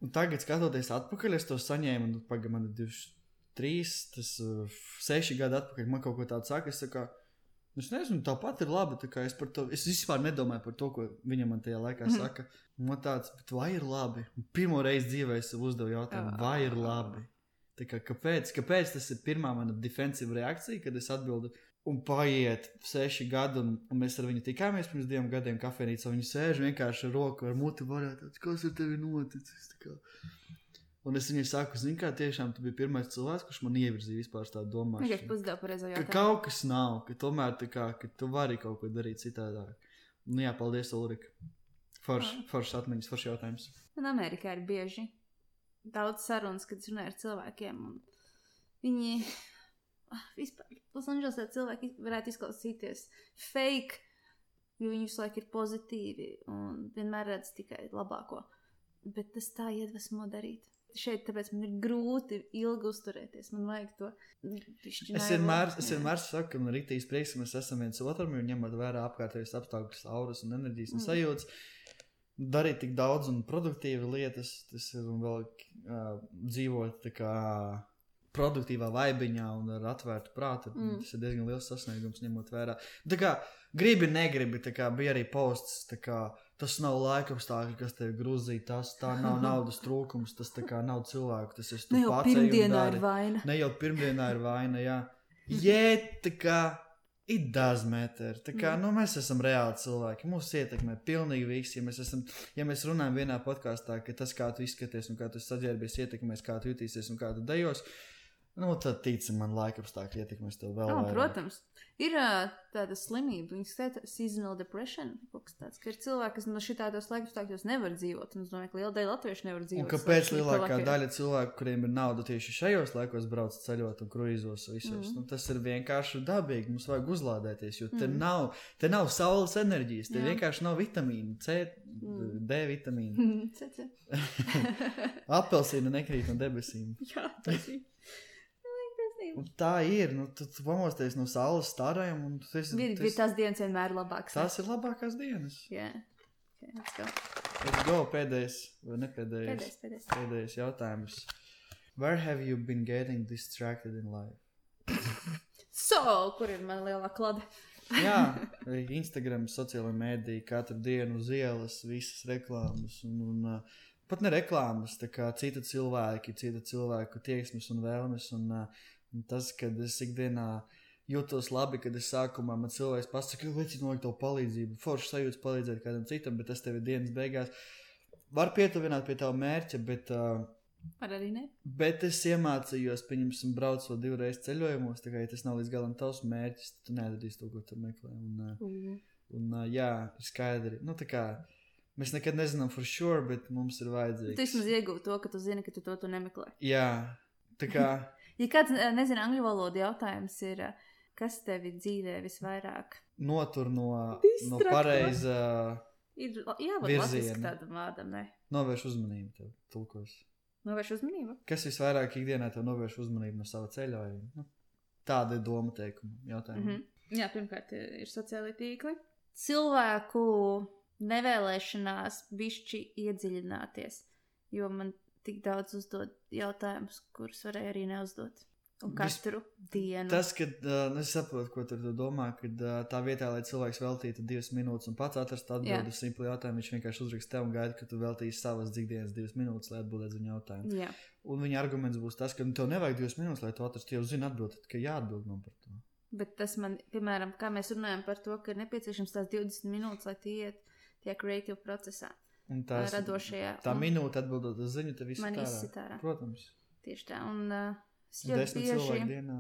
[SPEAKER 2] un tagad skatoties atpakaļ, es to saņēmu, un pagaidām man ir 23, tas uh, 6 gadi atpakaļ, man kaut ko tādu saka, es tā kā, nu, es nezinu, tāpat ir labi, tā es par to, es vispār nedomāju par to, ko viņa man tajā laikā
[SPEAKER 1] Mhm.
[SPEAKER 2] saka. Man tāds, bet vai ir labi? Un Pirmo reizi dzīvē es uzdevu jautājumu, vai ir labi? Kā, kāpēc, kāpēc tas ir pirmā mana defensiva reakcija, kad es atbildu, Un paiet seši gadi, un, un mēs ar viņu tikāmies pirms diviem gadiem kafejnīcā. Viņa sēž vienkārši ar roku, ar muti teikt, kas ar tevi noticis. Tā. Un es viņai saku, zini, kā tiešām tu biji pirmais cilvēks, kurš man ievirzīja vispār tādu domāšanu.
[SPEAKER 1] pusdeva pareizo
[SPEAKER 2] Ka
[SPEAKER 1] jautājumu.
[SPEAKER 2] kaut kas nav, ka tomēr tā kā, ka tu vari kaut ko darīt citādāk. Nu jā, paldies, Ulrika. Foršs, foršs atmiņas, foršs jautājums.
[SPEAKER 1] Man Amerikā ir bieži daudz sarunas, kad es runāju ar cilvēkiem. un Viņi ah, vispār, Losandželosā cilvēki varētu izklausīties fake, jo viņi visu laiku ir pozitīvi un vienmēr redz tikai labāko. Bet tas tā iedvesmo darīt. Šeit tāpēc man ir grūti ilgi uzturēties. Man vajag to pišķi
[SPEAKER 2] Es vienmēr, es vienmēr saku, ka man ir rīktīs prieks, ka mēs esam viens otram, jo ņemot vērā apkārtējos apstākļus, auras un enerģijas un
[SPEAKER 1] Mm.
[SPEAKER 2] sajūtas. Darīt tik daudz un produktīvi lietas, tas ir un vēl uh, dzīvot tā kā produktīvā vaibiņā un ar atvērtu prātu.
[SPEAKER 1] Mm.
[SPEAKER 2] Mm. Tas ir diezgan liels sasniegums, ņemot vērā. Tā kā gribi, negribi, tā kā bija arī posts, kā tas nav laikapstākļi, kas tev grūzīja, tas tā nav [LAUGHS] naudas trūkums, tas nav cilvēku, tas ir
[SPEAKER 1] jau
[SPEAKER 2] pats
[SPEAKER 1] pirmdienā ir vaina.
[SPEAKER 2] Ne jau pirmdienā ir vaina, jā. Jē, tā kā it does matter. Tā kā,
[SPEAKER 1] Mm.
[SPEAKER 2] nu, mēs esam reāli cilvēki. Mūs ietekmē pilnīgi viss. Ja mēs, esam, ja mēs runājam vienā podkāstā, ka tas, kā tu izskaties un kā tu saģērbies, ietekmēs, kā tu jutīsies un kā tu dejos, nu, tad ticam man, laika apstākļi ietekmēs tev vēl.
[SPEAKER 1] Oh, protams, ir tāda slimība, viņas skaita seasonal depression, kaut kas tāds, ka ir cilvēki, kas no šitādos laikapstākļos nevar dzīvot. Un es domāju, ka liela daļa latviešu nevar dzīvot.
[SPEAKER 2] Un kāpēc lielākā
[SPEAKER 1] Latvijā.
[SPEAKER 2] daļa cilvēku, kuriem ir nauda tieši šajos laikos, brauc ceļot un kruīzos visos? Mm. Nu, tas ir vienkārši dabīgi. Mums vajag uzlādēties, jo te, mm. nav, te nav saules enerģijas, te
[SPEAKER 1] Jā.
[SPEAKER 2] vienkārši nav vitamīnu, C,
[SPEAKER 1] Mm.
[SPEAKER 2] D vitamīnu. [LAUGHS]
[SPEAKER 1] Cece.
[SPEAKER 2] Apelsīna nekrīt no debesīm. [LAUGHS]
[SPEAKER 1] Jā, tas ir.
[SPEAKER 2] Un tā ir. Nu, tu, tu pamosties no saules starajiem, tu
[SPEAKER 1] bija
[SPEAKER 2] esi,
[SPEAKER 1] tās dienas vienmēr labākas.
[SPEAKER 2] tās ir labākās dienas.
[SPEAKER 1] Jā. Okay, let's go.
[SPEAKER 2] Let's go, pēdējais, vai ne pēdējais?
[SPEAKER 1] Pēdējais, pēdējais.
[SPEAKER 2] Pēdējais jautājums. Where have you been getting distracted in life? [LAUGHS]
[SPEAKER 1] So, kur ir mana lielā klade? [LAUGHS]
[SPEAKER 2] Jā, [LAUGHS] Instagram, sociālajā mēdī, katru dienu uz ielas, visas reklāmas. Un, un, uh, pat ne reklāmas, tā kā cita cilvēki, cita cilvēku tieksmes un vēlmes. Un, uh, un tas, kad es ikdienā jūtos labi, kad es sākumā man cilvēks pasakā, ka veci no tev palīdzību, forši sajūta palīdzēt kādam citam, bet tas tev ir dienas beigās. Var pietuvināt pie tā mērķa, bet. Uh,
[SPEAKER 1] Ar arī ne?
[SPEAKER 2] Bet es iemācījos, pieņemsim, braucot divreiz ceļojumos. Tā kā ja tas nav līdz galam tavs mērķis, tad tu nedarīsi to, ko tu meklē. Un, uh,
[SPEAKER 1] Mm.
[SPEAKER 2] un uh, jā, skaidri. Nu, tā kā mēs nekad nezinām for sure, bet mums ir
[SPEAKER 1] Tu
[SPEAKER 2] vajadzīgs.
[SPEAKER 1] vismaz iegūti to, ka tu zini, ka tu to tu nemeklē.
[SPEAKER 2] Jā, tā kā.
[SPEAKER 1] Ja kāds eh, nezina angļu valodu, jautājums ir, eh, kas tevi dzīvē visvairāk
[SPEAKER 2] Notur no, no pareizā,
[SPEAKER 1] ir? Jā,
[SPEAKER 2] Virziena.
[SPEAKER 1] latviski tādam vārdam, ne?
[SPEAKER 2] novērš uzmanību tev, tulkos.
[SPEAKER 1] Novērš uzmanību.
[SPEAKER 2] Kas visvairāk ikdienā tev novērš uzmanību no sava ceļojuma? Nu, tāda ir doma teikuma jautājuma.
[SPEAKER 1] Mm -hmm. Jā, pirmkārt, ir sociālai tīkli. Cilvēku nevēlēšanās bišķi iedziļināties, jo man tik daudz uzdod jautājumus, kurus varēja arī neuzdot. Un
[SPEAKER 2] Vis-
[SPEAKER 1] katru dienu.
[SPEAKER 2] Tas, ka uh, es saprotu, ko tu ar to domā, kad uh, tā vietā, lai cilvēks veltītu divas minūtes un pats atrastu atbildi uz simplu jautājumu, viņš vienkārši uzraksta tev un gaida, ka tu veltīsi savas ikdienas divas minūtes, lai atbildētu uz viņu jautājumu.
[SPEAKER 1] Jā,
[SPEAKER 2] Un viņa arguments būs tas, ka nu, tev nevajag divas minūtes, lai to atrastu. Jau zini atbildi, tad, ka jāatbild man par to.
[SPEAKER 1] bet tas man, piemēram, kā mēs runājam par to, ka ir nepieciešams tās 20 minūtes, lai tie iet tajā creative procesā,
[SPEAKER 2] Un tās,
[SPEAKER 1] radošajā.
[SPEAKER 2] tā
[SPEAKER 1] un
[SPEAKER 2] minūte atbildot uz ziņu, tev viss
[SPEAKER 1] Man
[SPEAKER 2] ir
[SPEAKER 1] izsit ārā.
[SPEAKER 2] Protams,
[SPEAKER 1] Tieši tā. Un uh, es ļoti bieži.
[SPEAKER 2] dienā.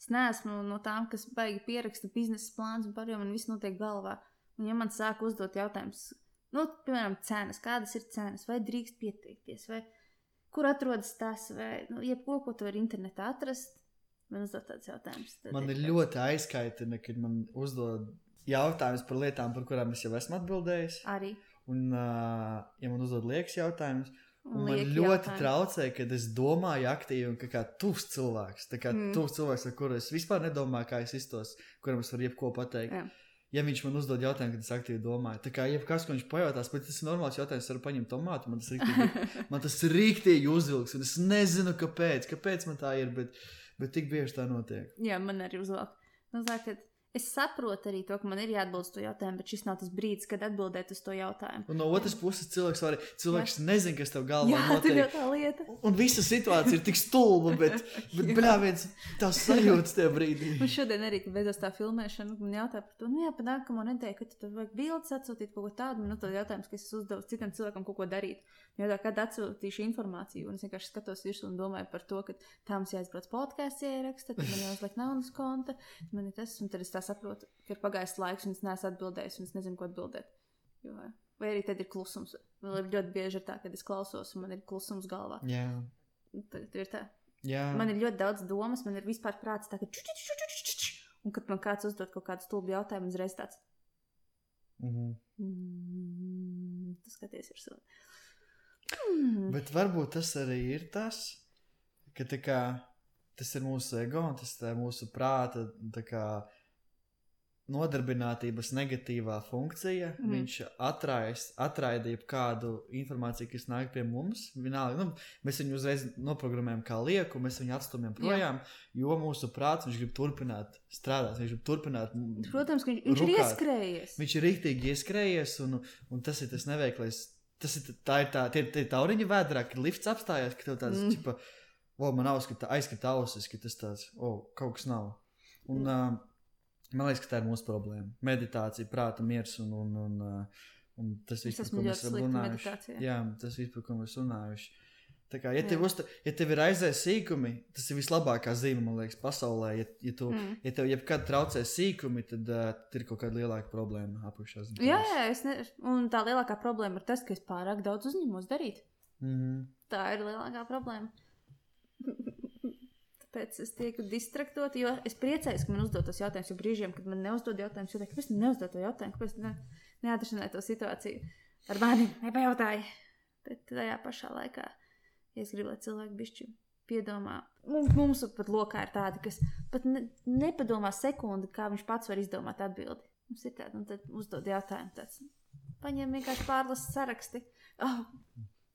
[SPEAKER 1] Es neesmu no tām, kas baigi pieraksta biznesa plānus un pārējo man viss notiek galvā. Un ja man sāk uzdot jautājumus, nu, piemēram, cenas, kādas ir cenas, vai drīkst pieteikties, vai kur atrodas tas, vai nu, jebko, ko tu vari internetā atrast, man uzdot tādus jautājumus. tad
[SPEAKER 2] Man ir
[SPEAKER 1] tāds-
[SPEAKER 2] ļoti aizkaitina, kad man uzdod jautājumus par lietām, par kurām es jau esmu atbildējis.
[SPEAKER 1] Arī.
[SPEAKER 2] Un, uh, ja man uzdod liekas jautājumus,
[SPEAKER 1] Un
[SPEAKER 2] man ļoti
[SPEAKER 1] jautājumi.
[SPEAKER 2] traucē, kad es domāju aktīvi un kā, tuvs cilvēks. Tā kā
[SPEAKER 1] Mm.
[SPEAKER 2] tuvs cilvēks, ar kuru es vispār nedomāju, kā es iztos, kuram es varu jebko pateikt.
[SPEAKER 1] Jā.
[SPEAKER 2] Ja viņš man uzdod jautājumu, tad es aktīvi domāju. Tā kā jebkas, ko viņš pajautās, bet tas ir normāls jautājums, varu paņemt tomātu. Man tas rīktīgi, [LAUGHS] man tas rīktīgi uzvilks, un es nezinu, kāpēc, kāpēc man tā ir, bet, bet tik bieži tā notiek.
[SPEAKER 1] Jā, man arī uzvelk. Nu, kad Es saprotu arī to, ka man ir jāatbild uz to jautājumu, bet šis nav tas brīdis, kad atbildēt uz to jautājumu.
[SPEAKER 2] Un no otras puses, cilvēks var arī cilvēks nezina, kas tev galvā
[SPEAKER 1] Jā, tur jau
[SPEAKER 2] notiek.
[SPEAKER 1] tā lieta.
[SPEAKER 2] Un visa situācija ir tik stulba, bet, [LAUGHS] bet bļāviens, tās sajūtas tajā brīdī.
[SPEAKER 1] Un šodien arī, kad beidzās tā filmēšana, man jautāja par to, nu, jā, pa nākamo nedēļu, kad tev vajag bildes atsūtīt kaut ko tādu, nu, tad jautājums, ka es uzdevu citam cilvēkam kaut ko darīt. Jo tā, kad atsūtīšu informāciju, un es vienkārši skatos virsū un domāju par to, ka tā mums jāizbrauc podkāsts ieraksta, tad man jāuzliek naudas konta, man ir tas, un tad es tā saprotu, ka ir pagājis laiks, un es neesmu atbildējis, un es nezinu, ko atbildēt. Jo, vai arī tad ir klusums. Man ir ļoti bieži ir tā, kad es klausos, un man ir klusums galvā.
[SPEAKER 2] Jā,
[SPEAKER 1] Tagad ir tā.
[SPEAKER 2] jā.
[SPEAKER 1] Man ir ļoti daudz domas, man ir vispār prāts tā, ka ču, ču, ču, ču, ču, ču. un kad man kāds uzdod kaut kādu stulbu jautājumu, uzreiz tāds.
[SPEAKER 2] Mhm.
[SPEAKER 1] Mm, tas skaties ir savi. Mm.
[SPEAKER 2] Bet varbūt tas arī ir tas, ka kā, tas ir mūsu ego, tas ir mūsu prāta tā kā, nodarbinātības negatīvā funkcija. Mm. Viņš atrais, atraida jebkādu informāciju, kas nāk pie mums. Vienalga, nu, mēs viņu uzreiz noprogrammējam kā lieku, mēs viņu atstūmjam projām, jo mūsu prāts viņš grib turpināt strādāt, viņš grib turpināt.
[SPEAKER 1] Protams, ka viņš, viņš ir ieskrējies.
[SPEAKER 2] Viņš ir rīktīgi ieskrējies, un, un tas ir tas neveiklais. Tas ir tā, ir tā, tie, tie tauriņi vēdrā, kad lifts apstājās, ka tev tāds,
[SPEAKER 1] Mm.
[SPEAKER 2] mm. čipa, o, man aizskata, aizskata ausis, ka tas tāds, o, kaut kas nav. Un, uh, man liekas, ka tā ir mūsu problēma. Meditācija, prāta miers un, un, un, uh, un tas viss, par ko mēs esam runājuši. Jā, tas viss, par ko mēs runājuši. Tā kā, ja, tev uzta, ja tev ir aizēs sīkumi, tas ir vislabākā zīme, man liekas, pasaulē. Ja, ja, tu,
[SPEAKER 1] Mm.
[SPEAKER 2] ja tev jebkad traucē sīkumi, tad uh, ir kaut kāda lielāka problēma apakšā.
[SPEAKER 1] Jā, jā, ne... un tā lielākā problēma ir tas, ka es pārāk daudz uzņemos darīt.
[SPEAKER 2] Mm.
[SPEAKER 1] Tā ir lielākā problēma. Tāpēc es tieku distraktota, jo es priecājos, ka man uzdod tos jautājumus. Jo brīžiem, kad man neuzdod jautājumus, jau tādu, kāpēc neuzdod to jautājumu, kāpēc ne, neatrisināji to situāciju ar mani, nepajautāji. Bet tajā pašā laikā, ja es gribu, lai cilvēki bišķi piedomā, mums, mums pat lokā ir tādi, kas pat ne, nepadomā sekundi, kā viņš pats var izdomāt atbildi. Mums ir tāda, un tad uzdod jautājumu tāds. Paņem vienkārši pārlasu saraksti. Oh,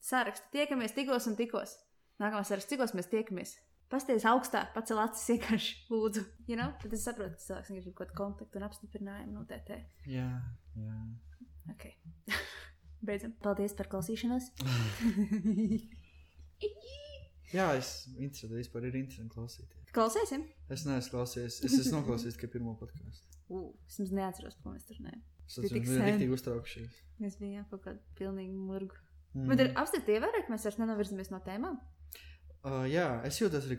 [SPEAKER 1] saraksti. Tiekamies tikos un tikos. Nākamā saraksts, cikos mēs tiekamies. Pasties augstāk, pacel acis vienkārši [LAUGHS] lūdzu. You know? Tad es saprotu, ka cilvēks grib kaut kādu kontaktu un apstiprinājumu no TT.
[SPEAKER 2] Jā, jā.
[SPEAKER 1] Ok. [LAUGHS] Beidzam. Paldies par klausīšanos. [LAUGHS]
[SPEAKER 2] Jā, es interesēju, vispār ir interesanti klausīties.
[SPEAKER 1] Klausīsim.
[SPEAKER 2] Es neesmu klausījies, es esmu noklausījies tikai pirmo podkāstu.
[SPEAKER 1] Uh, es nemaz neatceros, ko mēs tur runājām.
[SPEAKER 2] Es esmu rīktīgi uztraukšies.
[SPEAKER 1] Mēs bijām kaut kādā pilnīgi murgu.
[SPEAKER 2] Mm.
[SPEAKER 1] Bet ievērot, ka mēs vairs nenovirzamies no tēmām.
[SPEAKER 2] Uh, jā, es jūtos arī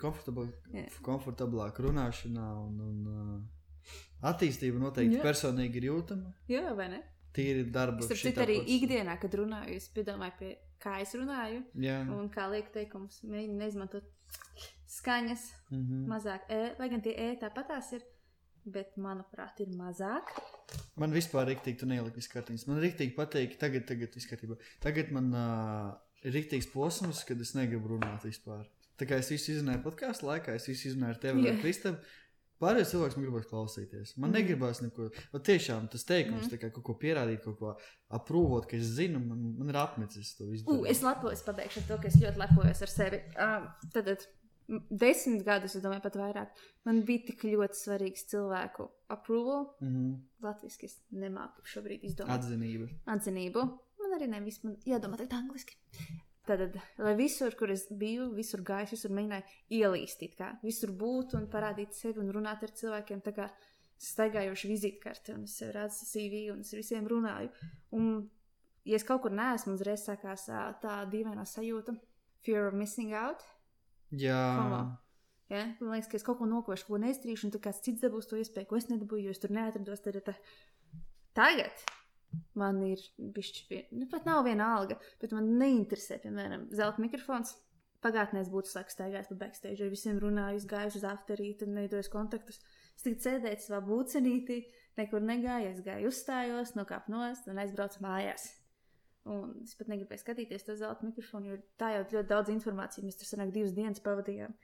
[SPEAKER 2] komfortablāk runāšanā, un, un uh, attīstība noteikti
[SPEAKER 1] Jā.
[SPEAKER 2] personīgi ir jūtama.
[SPEAKER 1] Jā, vai ne?
[SPEAKER 2] Tīri darba.
[SPEAKER 1] Es saprotu, arī
[SPEAKER 2] procesā.
[SPEAKER 1] ikdienā, kad runāju, es piedomāju, pie, kā es runāju.
[SPEAKER 2] Jā,
[SPEAKER 1] Un kā liek teikums, mēģinu neizmantot skaņas,
[SPEAKER 2] mm -hmm.
[SPEAKER 1] mazāk e, lai gan tie e tāpatās ir, bet manuprāt, ir mazāk.
[SPEAKER 2] man vispār rīktīgi tu neieliki viss kārtības. Man rīktīgi patīk, tagad, tagad kārtībā. Tagad man uh, ir rīktīgs posms, kad es negribu runāt vispār. Tā kā es visu izrunāju podkāstu laikā, es visu izrunāju ar tevi,
[SPEAKER 1] Jā.
[SPEAKER 2] ar Kristapu. Pārējais cilvēks man gribēs klausīties. Man
[SPEAKER 1] Mhm.
[SPEAKER 2] negribās neko. Bet tiešām tas teikums, mm. kā kaut ko pierādīt, kaut ko aprūvot, ka es zinu, man, man ir apnicis to visu.
[SPEAKER 1] U, es lepojos, pabeigšu to, ka es ļoti lepojos ar sevi. Um, tad, tad desmit gadus, es domāju, pat vairāk. Man bija tik ļoti svarīgs cilvēku approval.
[SPEAKER 2] mm -hmm.
[SPEAKER 1] Latvijas es nemāku šobrīd izdomāt
[SPEAKER 2] Atzinība.
[SPEAKER 1] atzinību. Man arī nevis man jādomā tagad angliski. Tad, lai visur, kur es biju, visur gāju, visur mēģināju ielīst, kā visur būt un parādīt sevi un runāt ar cilvēkiem. Tā kā staigājoša vizītkarte, un es redzu CV, un es visiem runāju. Un, ja es kaut kur neesmu, uzreiz sākās tā dīvainā sajūta, fear of missing out.
[SPEAKER 2] Jā,
[SPEAKER 1] Fomo. Ja? Man liekas, ka es kaut ko nokošu, ko neizdarīšu, un tad kāds cits dabūs to iespēju, ko es nedabūju, jo es tur neatrados. Tad, tā. Tagad man ir bišķi, nu, pat nav viena alga, bet man neinteresē, piemēram, zelta mikrofons. Pagātnē es būtu slēgts staigājis pa backstage, ar visiem runājis, gājis uz afterīti un veidojis kontaktus. Es tikai sēdēju savā būcenītī, nekur negāju, es gāju uzstājos, nokāpu nost un aizbraucu mājās. Un es pat negribēju skatīties to zelta mikrofonu, jo tā jau ļoti daudz informācijas. Mēs tur sanāk divas dienas pavadījām.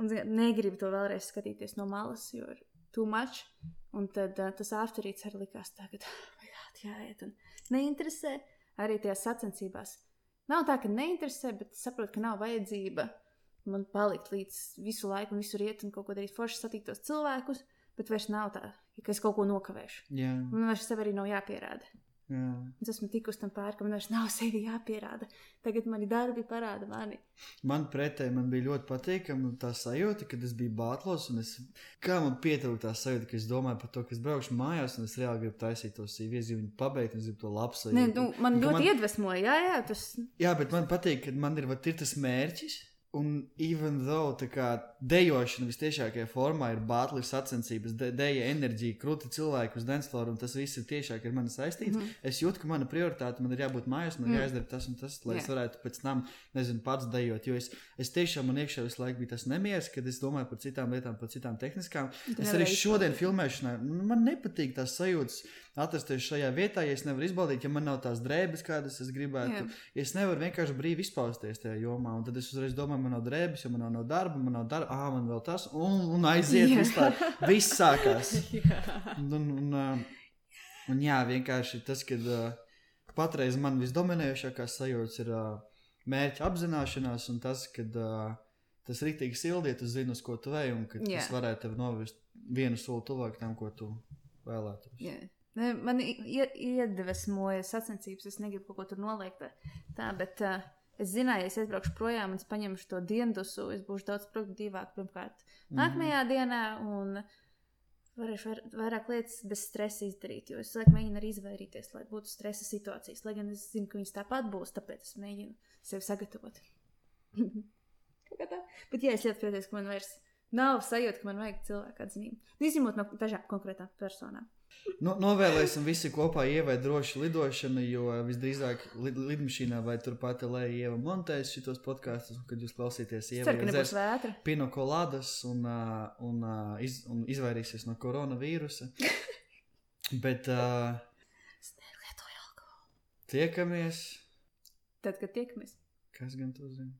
[SPEAKER 1] Un negribu to vēlreiz skatīties no malas, jo ir too much. Un tad uh, tas afterīts arī likās tagad, oh, jāiet. Un neinteresē arī tajās sacensībās. Nav tā, ka neinteresē, bet es saprotu, ka nav vajadzība man palikt līdz visu laiku, un visur iet un kaut ko darīt forši, satiktos cilvēkus. bet vairs nav tā, ka es kaut ko nokavēšu.
[SPEAKER 2] Jā,
[SPEAKER 1] Man vairs sev arī nav jāpierāda.
[SPEAKER 2] Jā.
[SPEAKER 1] Es esmu tikus tam pāri, ka man vairs nav sevi jāpierāda. Tagad mani darbi parāda mani.
[SPEAKER 2] Man pretēji man bija ļoti patīkama tā sajūta, kad es biju Bātlos. un Es, kā man pietrūka tā sajūta, ka es domāju par to, ka es braukšu mājās un es reāli gribu taisīt to sīvi. Es gribu viņu pabeigt, un es gribu to labu sajūtu.
[SPEAKER 1] Nē, nu, man
[SPEAKER 2] Un
[SPEAKER 1] ļoti iedvesmoja, jā, jā, tas
[SPEAKER 2] Jā, bet man patīk, ka man ir, vat, ir tas mērķis. Un, even though tā kā dejošana visciešākajā formā ir bātlis sacensības, de, deja enerģija, krūti cilvēku uz Densloru, un tas viss ir tiešāk ar mani saistīts. Mm. Es jūtu, ka mana prioritāte man ir jābūt mājās, man ir
[SPEAKER 1] Mhm.
[SPEAKER 2] jāizdara tas un tas, lai
[SPEAKER 1] Jā.
[SPEAKER 2] es varētu pēc tam, nezinu, pats dejot. Jo es, es tiešām man iekšā visu laiku bija tas nemieris, kad es domāju par citām lietām, par citām tehniskām.
[SPEAKER 1] Tu
[SPEAKER 2] Es arī šodien filmēšanā, man nepatīk tās sajūtas atrasties šajā vietā, ja es nevaru izbaudīt, ja man nav tās drēbes, kādas es gribētu. Ja es nevaru vienkārši brīvi izpausties tajā jomā, un tad es uzreiz domāju, man nav drēbes, jo man nav no darba, man nav darba, ah, man vēl tas, un, un aiziet,
[SPEAKER 1] Jā.
[SPEAKER 2] vispār. Viss sākās. [LAUGHS] Un, un, un, un jā, vienkārši tas, ka uh, patreiz man visdominējošākās sajūtas ir mērķa apzināšanās, un tas, ka uh, tas rītīgi sildiet, tu zini, uz ko tu ej, un ka
[SPEAKER 1] Jā.
[SPEAKER 2] tas varētu tevi novest vienu soli tuvāk tam, ko tu vēlētos.
[SPEAKER 1] Jā. Man ie- iedvesmoja sacensības, es negribu kaut ko tur noliekt. tā- bet uh, es zināju, ja es aizbraukšu projām un es paņemšu to diendusu, es būšu daudz produktīvāk pirmkārt nākamajā dienā un varēšu vair, vairāk lietas bez stresa izdarīt. Jo es laikam mēģinu arī izvairīties, lai būtu stresa situācijas. Lai gan es zinu, ka viņas tāpat būs, tāpēc es mēģinu sevi sagatavot. [LAUGHS] Bet jā, es ļoti priecājos, ka man vairs nav sajūta, ka man vajag cilvēku atzinību. Nu, Izņemot no dažām konkrētām personām.
[SPEAKER 2] Nu, novēlēsim visi kopā ievai drošu lidošanu, jo visdrīzāk lid, lidmašīnā vai turpat lejā ieva montēs šitos podkāstus, un kad jūs klausīties
[SPEAKER 1] Es
[SPEAKER 2] ievai
[SPEAKER 1] ceru, ka nebūs vētra.
[SPEAKER 2] pinokolādas un, ā, un, ā, iz, un izvairīsies no koronavīrusa. [LAUGHS] Bet uh, tiekamies.
[SPEAKER 1] Tad, kad tiekamies.
[SPEAKER 2] Kas gan to zina?